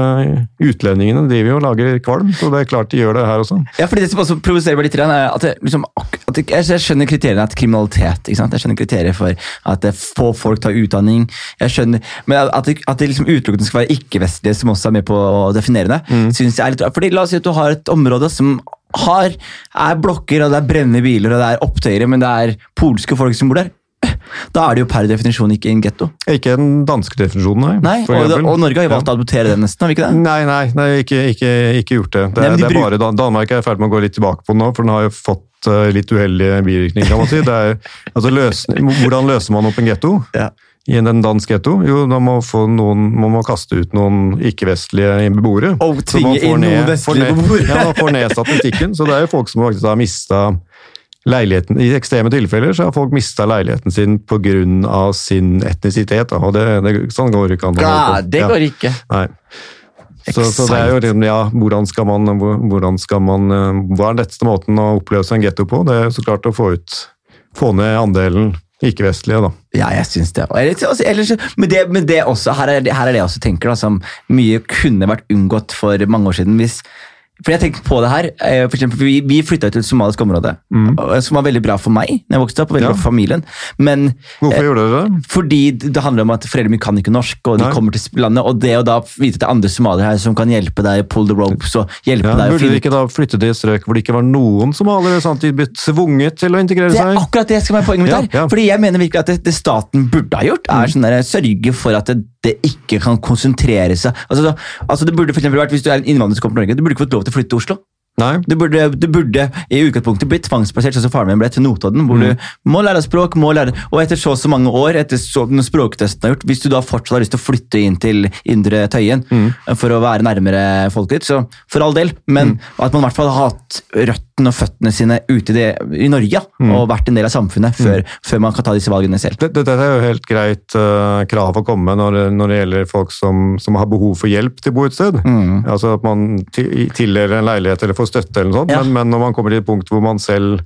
utlendingene driver jo og lager kvalm, så det er klart de gjør det her også. Ja, fordi Det som også provoserer meg litt, er at, jeg, liksom, at jeg, jeg skjønner kriteriene at kriminalitet. Ikke sant? Jeg skjønner kriterier for at få folk tar utdanning. Jeg skjønner, Men at det, at det liksom utelukkende skal være ikke-vestlige som også er med på å definere det, Mm. synes jeg er litt rart. Fordi La oss si at du har et område som har, er blokker, og det er brennende biler og det er opptøyere, men det er polske folk som bor der. Da er det jo per definisjon ikke en getto. Ikke den danske definisjonen, nei. Nei, og, og Norge har jo valgt å adoptere den nesten, har vi ikke det? Nei, nei, nei ikke, ikke, ikke gjort det. Det, Nei, de det er bare Danmark er i ferd med å gå litt tilbake på den nå, for den har jo fått eh, litt uheldige bivirkninger, kan man si. Det er, altså, løs, hvordan løser man opp en getto? Ja. I en dansk getto? Jo, da må få noen, man må kaste ut noen ikke-vestlige beboere. Og tvinge inn noen vestlige beboere. Ja, man får ned statistikken. Så det er jo folk som faktisk har mista leiligheten. I ekstreme tilfeller så har folk mista leiligheten sin pga. sin etnisitet. Og det, det, sånn går det ikke an. Ja, det går ikke. Nei. Så, så det er jo liksom, ja, hvordan skal man, hvordan skal man eh, Hva er den letteste måten å oppløse en getto på? Det er jo så klart å få ut Få ned andelen ikke-vestlige, da. Ja, jeg syns det. Altså, men, det, men det også, her er, her er det jeg også tenker, da, som mye kunne vært unngått for mange år siden. hvis for jeg tenkte på det her, eh, for eksempel, Vi, vi flytta til et somalisk område, mm. som var veldig bra for meg når jeg vokste opp, og veldig Ja. bra for familien. Men Hvorfor eh, gjorde dere det? fordi det handler om at foreldrene mine kan ikke norsk, og de Nei. kommer til landet. Og det å da vite at det er andre somaliere her som kan hjelpe deg pull the ropes og hjelpe Ja, deg burde finne de ikke da flytte til strøk hvor det ikke var noen somaliere, sånn at de ble tvunget til å integrere seg? Det er akkurat det som er poenget mitt her. ja. Fordi jeg mener virkelig at det, det staten burde ha gjort, er sånn der, sørge for at det, det ikke kan konsentrere seg. Altså, altså det burde for vært, Hvis du er en innvandrer som kommer til Norge, du burde ikke fått lov til å flytte til Oslo. Nei. Du burde, du burde i utgangspunktet blitt tvangsplassert, sånn som faren min ble til Notodden, hvor du må lære språk, må lære, og etter så og så mange år, etter så, når språktesten er gjort, hvis du da fortsatt har lyst til å flytte inn til Indre Tøyen for å være nærmere folket ditt, så for all del, men at man i hvert fall har hatt røttene og føttene sine ute i, det, i Norge, ja, og vært en del av samfunnet før, før man kan ta disse valgene selv. Dette det, er jo helt greit uh, krav å komme når, når det gjelder folk som, som har behov for hjelp til å bo et sted. Mm. Altså at man ti- tildeler en leilighet eller får støtte, eller noe sånt, Ja. men, men når man kommer til et punkt hvor man selv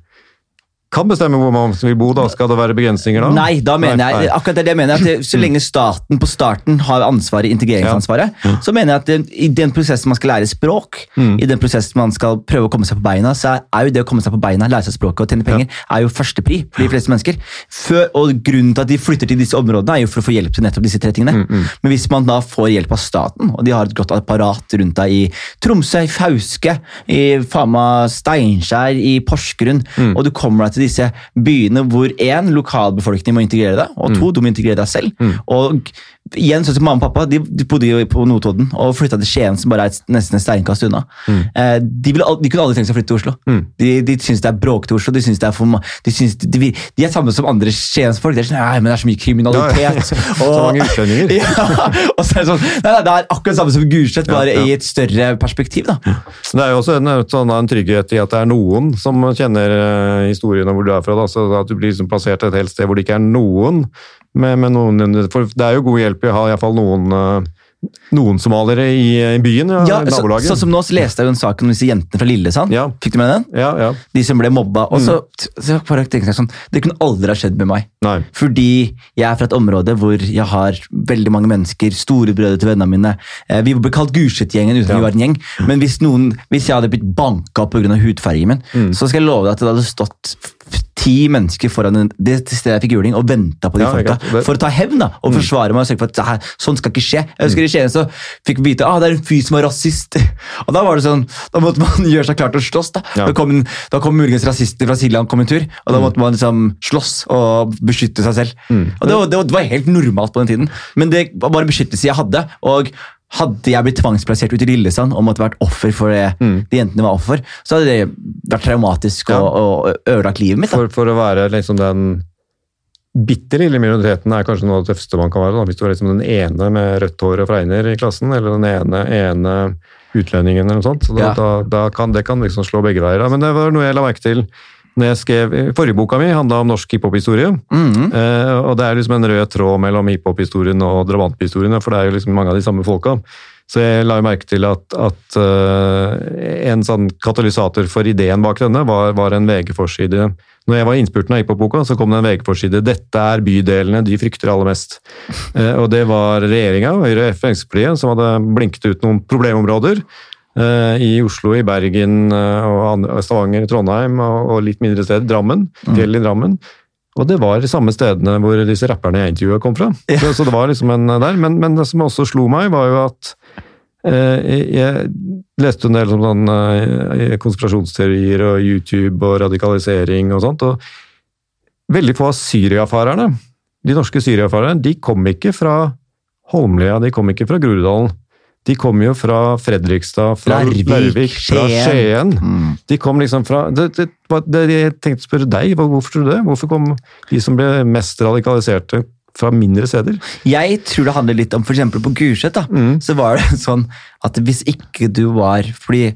kan bestemme hvor man vil bo, da skal det være begrensninger da? Nei, da mener Nei, jeg akkurat det, det mener jeg at så lenge staten på starten har ansvaret, integreringsansvaret, så mener jeg at det, i den prosessen man skal lære språk, Mm. i den prosessen man skal prøve å komme seg på beina, så er- jo det å komme seg på beina, lære seg språket og tjene penger, er jo førstepri for de fleste mennesker. Før, og grunnen til at de flytter til disse områdene, er jo for å få hjelp til nettopp disse tre tingene. Mm, Men hvis man da får hjelp av staten, og de har et godt apparat rundt deg i Tromsø, i Fauske, i Fama, Steinkjer, i Porsgrunn, Mm. og du kommer deg til disse byene hvor én, lokalbefolkningen må integrere deg, og Mm. to, du må integrere deg selv. Og igjen, sånn som mamma og pappa, de, de bodde jo på Notodden og flytta til Skien, som bare er nesten et steinkast unna. Mm. Eh, de, ville, de kunne aldri tenkt seg å flytte til Oslo. De, de syns det er bråkete i Oslo. De synes det er for de, synes, de, de, er samme som andre skiensfolk. De er sånn, «Nei, men det er så mye kriminalitet. Så mange utlendinger. ja, og så er det sånn, nei, nei, det er akkurat samme som Gulset, bare Ja, i et større perspektiv. da. Det er jo også en, sånn, en trygghet i at det er noen som kjenner uh, historien om hvor du er fra. Da, så at du blir liksom plassert et helt sted hvor det ikke er noen. Med, med noen for det er jo god hjelp i å ha iallfall noen, eh, noen somaliere i, byen, ja, Ja, så, nabolaget. sånn som nå så leste jeg jo en sak om disse jentene fra Lillesand. Ja. Fikk du med den? ja, ja. De som ble mobba. Og så, så bare tenkte jeg sånn, Det kunne aldri ha skjedd med meg. Nei. Fordi jeg er fra et område hvor jeg har veldig mange mennesker, storebrødre til vennene mine. Eh, Vi ble kalt Gulset-gjengen uten at Ja. vi var en gjeng. Men hvis, noen, hvis jeg hadde blitt banka pga. hudfargen min, så skal jeg love deg at det hadde stått ti mennesker foran en- det stedet jeg fikk juling og venta på de Ja, folka. Det- For å ta hevn da, og forsvare meg og sørge for at sånn skal ikke skje. Jeg husker I Skien så fikk vi vite at ah, det er en fyr som er rasist. Og Da var det sånn, da måtte man gjøre seg klar til å slåss. Da Ja. Da kom, da kom muligens rasister fra Siljan kom en tur, og da måtte man liksom slåss og beskytte seg selv. Og det, var, det var helt normalt på den tiden, men det var bare beskyttelse jeg hadde. og hadde jeg blitt tvangsplassert ut i Lillesand og måtte vært offer for det de jentene var offer så hadde det vært traumatisk Ja. og, og ødelagt livet mitt. For, for å være liksom den bitte lille minoriteten er kanskje noe av det tøffeste man kan være. Da. Hvis du er liksom den ene med rødt hår og fregner i klassen, eller den ene, ene utlendingen eller noe sånt. Så da, Ja. da, da kan, det kan liksom slå begge veier. da. Men det var noe jeg la merke til når jeg skrev Forrige boka mi handla om norsk hiphop-historie. Mhm. Eh, og det er liksom en rød tråd mellom hiphop-historien og drabanthistorien, for det er jo liksom mange av de samme folka. Så jeg la jo merke til at, at uh, en sånn katalysator for ideen bak denne var, var en VG-forside. Når jeg var i innspurten av hiphop-boka, så kom det en VG-forside. 'Dette er bydelene de frykter aller mest'. Eh, og det var regjeringa, Høyre og Fremskrittspartiet, som hadde blinket ut noen problemområder. Eh, I Oslo, i Bergen, eh, og Stavanger, Trondheim og, litt mindre steder. Drammen. Fjell i Drammen. Og det var de samme stedene hvor disse rapperne jeg intervjua kom fra. Så, så det var liksom en der. Men, men det som også slo meg, var jo at eh, jeg leste en del om sånn, eh, konspirasjonsteorier og YouTube og radikalisering og sånt. og Veldig få av Syria-farerne de norske syriafarerne, de kom ikke fra Holmlia, de kom ikke fra Groruddalen. De kom jo fra Fredrikstad, fra Larvik, fra Skien. Mm. De kom liksom fra det, det, det, Jeg tenkte å spørre deg, hvorfor tror du det? Hvorfor kom de som ble mest radikaliserte fra mindre steder? Jeg tror det handler litt om eksempel på Gulset. Mm. Så var det sånn at hvis ikke du var fordi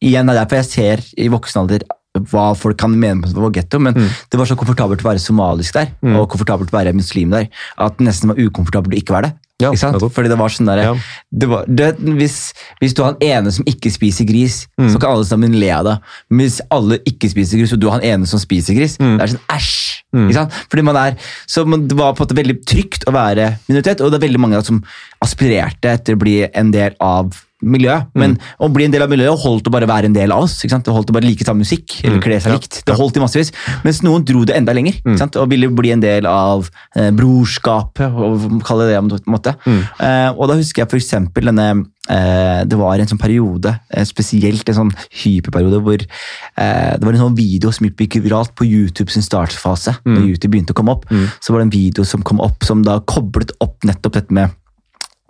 igjen det er derfor jeg ser i voksen alder hva folk kan mene på var getto, men det var så komfortabelt å være somalisk der, Mm. og komfortabelt å være muslim der, at det nesten var ukomfortabelt å ikke være det. Ja, ikke sant? Fordi det var sånn der, Ja. det var, det, hvis, hvis du har en ene som ikke spiser gris, Mm. så kan alle sammen le av deg. Men hvis alle ikke spiser gris, og du har en ene som spiser gris, Mm. det er sånn æsj. Ikke sant? Fordi man er, så man, Det var på en måte veldig trygt å være minoritet, og det er veldig mange som aspirerte etter å bli en del av miljøet. Men Mm. å bli en del av miljøet holdt å bare være en del av oss. ikke sant? Det holdt å bare like samme musikk, eller kle seg Mm. Likt. Det holdt i massevis. Mens noen dro det enda lenger ikke sant? og ville bli en del av eh, brorskapet, og kalle det det på en måte. Mm. Eh, og da husker jeg eksempel denne eh, Det var en sånn periode, eh, spesielt en sånn hyperperiode, hvor eh, det var en sånn video som gikk viralt på YouTube sin startfase. Mm. Når YouTube begynte å komme opp, så var det en video som kom opp som da koblet opp nettopp dette med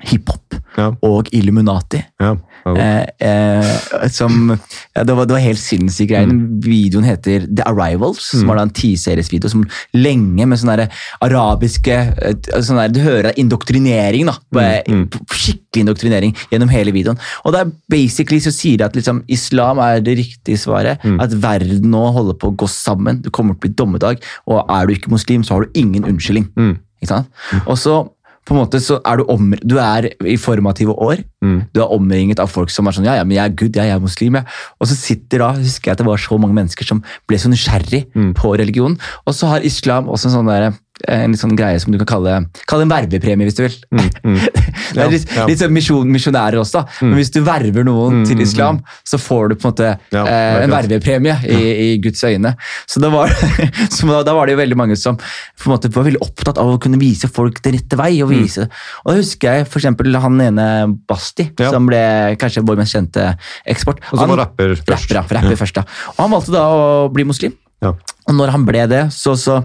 hiphop Ja. og Illuminati. Ja. Eh, eh, som, ja, det, var, det var helt sinnssyke greier. Mm. Videoen heter The Arrivals, som var en tiseriesvideo som lenge med sånne der arabiske eh, sånne der, Du hører indoktrinering, da. Bare, Mm, Skikkelig indoktrinering gjennom hele videoen. Og det er basically så sier det at liksom, islam er det riktige svaret. Mm. At verden nå holder på å gå sammen. Det kommer til å bli dommedag. Og er du ikke muslim, så har du ingen unnskyldning. Mm. Ikke sant? Og så på en måte så er du om, du er i formative år. Mm. Du er omringet av folk som er sånn ja, ja, men jeg er good, ja, jeg er muslim. Jeg. Og så sitter da, husker jeg at det var så mange mennesker som ble så nysgjerrig Mm. på religion. Og så har islam også en sånn der, en litt sånn greie som du kan kalle, kalle en vervepremie, hvis du vil. det Ja, er litt, ja. litt sånn misjon, misjonærer også, da. Men hvis du verver noen Mm, til mm, islam, så får du på en måte Ja, eh, en vervepremie i, i Guds øyne. Så, da var, så da, da var det jo veldig mange som på en måte var veldig opptatt av å kunne vise folk den rette vei. Og vise. Og da husker jeg eksempel han ene Basti, Ja. som ble kanskje vår mest kjente eksport. Og som var rapper først. Rapper, ja, rapper først, da. Og han valgte da å bli muslim. Ja. Og når han ble det, så, så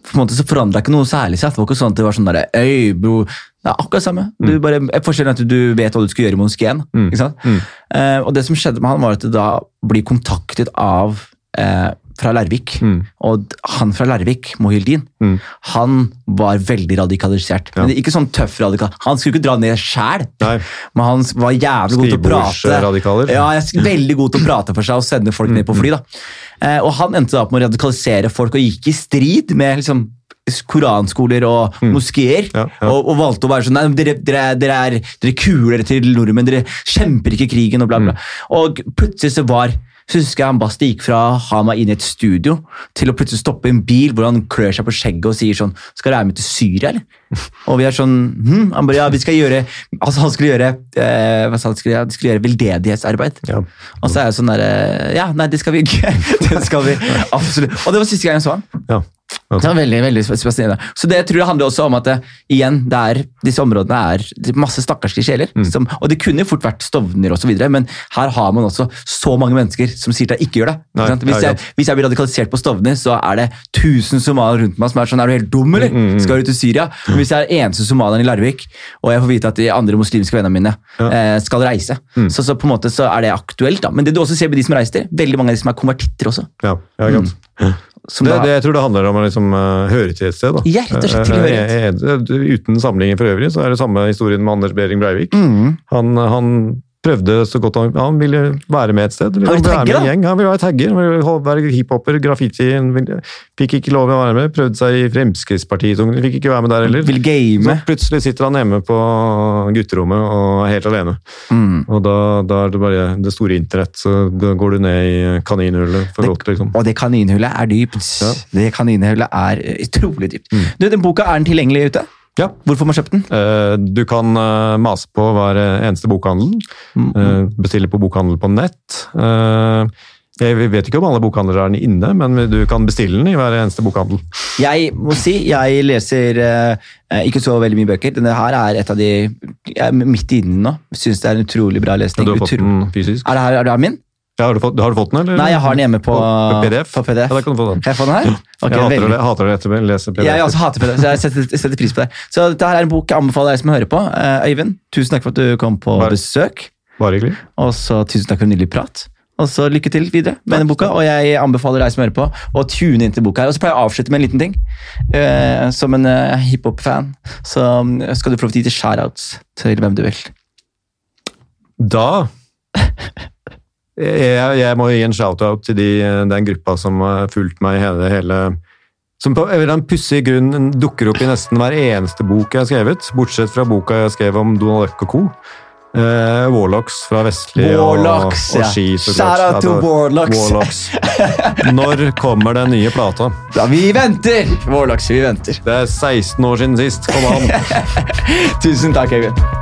på en måte så forandra ikke noe særlig seg. Det var ikke sånn at det var sånn derre Øy, bro. Det er akkurat samme. Du bare, Forskjellen er at du vet hva du skal gjøre i moskeen. Mm. Ikke sant? Mm. Eh, og det som skjedde med han, var at du da blir kontaktet av eh, fra Larvik. Mm. Og han fra Larvik, Mohildin, Mm. han var veldig radikalisert. Ja. Men ikke sånn tøff radikal. Han skulle ikke dra ned sjæl, men han var jævlig god til å prate. Ja, jeg veldig god til å prate for seg og sende folk ned på fly. da. Eh, og han endte da opp med å radikalisere folk og gikk i strid med liksom, koranskoler og moskeer. Ja, ja. Og, og valgte å være sånn Nei, dere, dere, er- dere, er, dere kuler til nordmenn, dere kjemper ikke krigen og bla, bla. Og plutselig så var så husker jeg han Basti gikk fra å ha meg inn i et studio til å plutselig stoppe en bil hvor han klør seg på skjegget og sier sånn Skal du være med til Syria, eller? Og vi er sånn hm? Han bare ja, vi skal gjøre Altså han skulle gjøre eh, hva sa han skulle gjøre? Skulle gjøre veldedighetsarbeid. Ja. Og så er jeg sånn derre Ja, nei, det skal vi ikke. Det skal vi absolutt. Og det var siste gang jeg så han. Ja. Det var veldig, veldig spesielt. Så det tror jeg handler også om at det, igjen, det er, disse områdene er masse stakkarslige sjeler. Som, og det kunne fort vært Stovner osv., men her har man også så mange mennesker som sier at jeg ikke gjør det. Nei? Hvis, jeg, hvis jeg blir radikalisert på Stovner, så er det 1000 somaliere rundt meg som er sånn Er du helt dum, eller? Skal du til Syria? Men hvis jeg er eneste somalieren i Larvik, og jeg får vite at de andre muslimske vennene mine eh, skal reise, så, så på en måte så er det aktuelt. da. Men det du også ser med de som reiser, veldig mange av de som er konvertitter også. Ja, ja. Som Det, det, jeg tror det handler om å liksom, uh, høre til et sted. Da. Tilhørighet. Eh, eh, Uten sammenligning for øvrig, så er det samme historien med Anders Behring Breivik. Mm. Han, han prøvde så godt han Han ville være med et sted. Han ville være med en gjeng. Han ville være tagger, han ville være hiphoper, graffiti. Ville- Fikk ikke lov å være med. Prøvde seg i Fremskrittspartiet, fikk ikke være med der heller. vil game. Så plutselig sitter han hjemme på gutterommet og er helt alene. Mm. Og da, da er det bare det store internett, så går du ned i kaninhullet for Det- godt, liksom. Og det kaninhullet er dypt. Ja. Det kaninhullet er eh, utrolig dypt. Du, den boka er den tilgjengelig ute? Ja. Hvorfor man kjøpe den? Eh, Du kan eh, mase på hver eneste bokhandel. eh, Bestille på bokhandel på nett. Eh, Jeg vet ikke om alle bokhandlere er den inne, men du kan bestille den i hver eneste bokhandel. Jeg må si, jeg leser eh, ikke så veldig mye bøker. Denne her er et av de Jeg er midt inne nå. Syns det er en utrolig bra lesning. Du har fått den fysisk? Er det her er det her min? Ja, har, du fått, har du fått den, eller? Nei, jeg har den hjemme på, på PDF. På PDF. Ja, da kan du få den. Kan jeg få den her? Okay, jeg hater, det hater å lese- PDF. PDF. Jeg også hater PDF, så jeg setter, setter pris på det. Så dette her er en bok jeg anbefaler deg som hører på. Eh, Øyvind, tusen takk for at du kom på Bare- besøk. Bare hyggelig. Og så tusen takk for en nydelig prat. Og så lykke til videre med denne boka. Og jeg anbefaler deg som hører på, å tune inn til boka her. Og så pleier jeg å avslutte med en liten ting. Uh, som en uh, hiphop-fan så mm, skal du få lov til å gi til shoutouts til hvem du vil. Da jeg, jeg må gi en shout-out til de, den gruppa som har fulgt meg hele, hele Som på en pussig grunn dukker opp i nesten hver eneste bok jeg har skrevet, bortsett fra boka jeg skrev om Donald Duck og co. Eh, Warlocks fra Vestli Warlocks, og, og. Ski. Ja. Shout out to Warlocks. Warlocks. Når kommer den nye plata? Ja, vi venter! Warlocks, vi venter. Det er 16 år siden sist. Kom an! Tusen takk, Øyvind.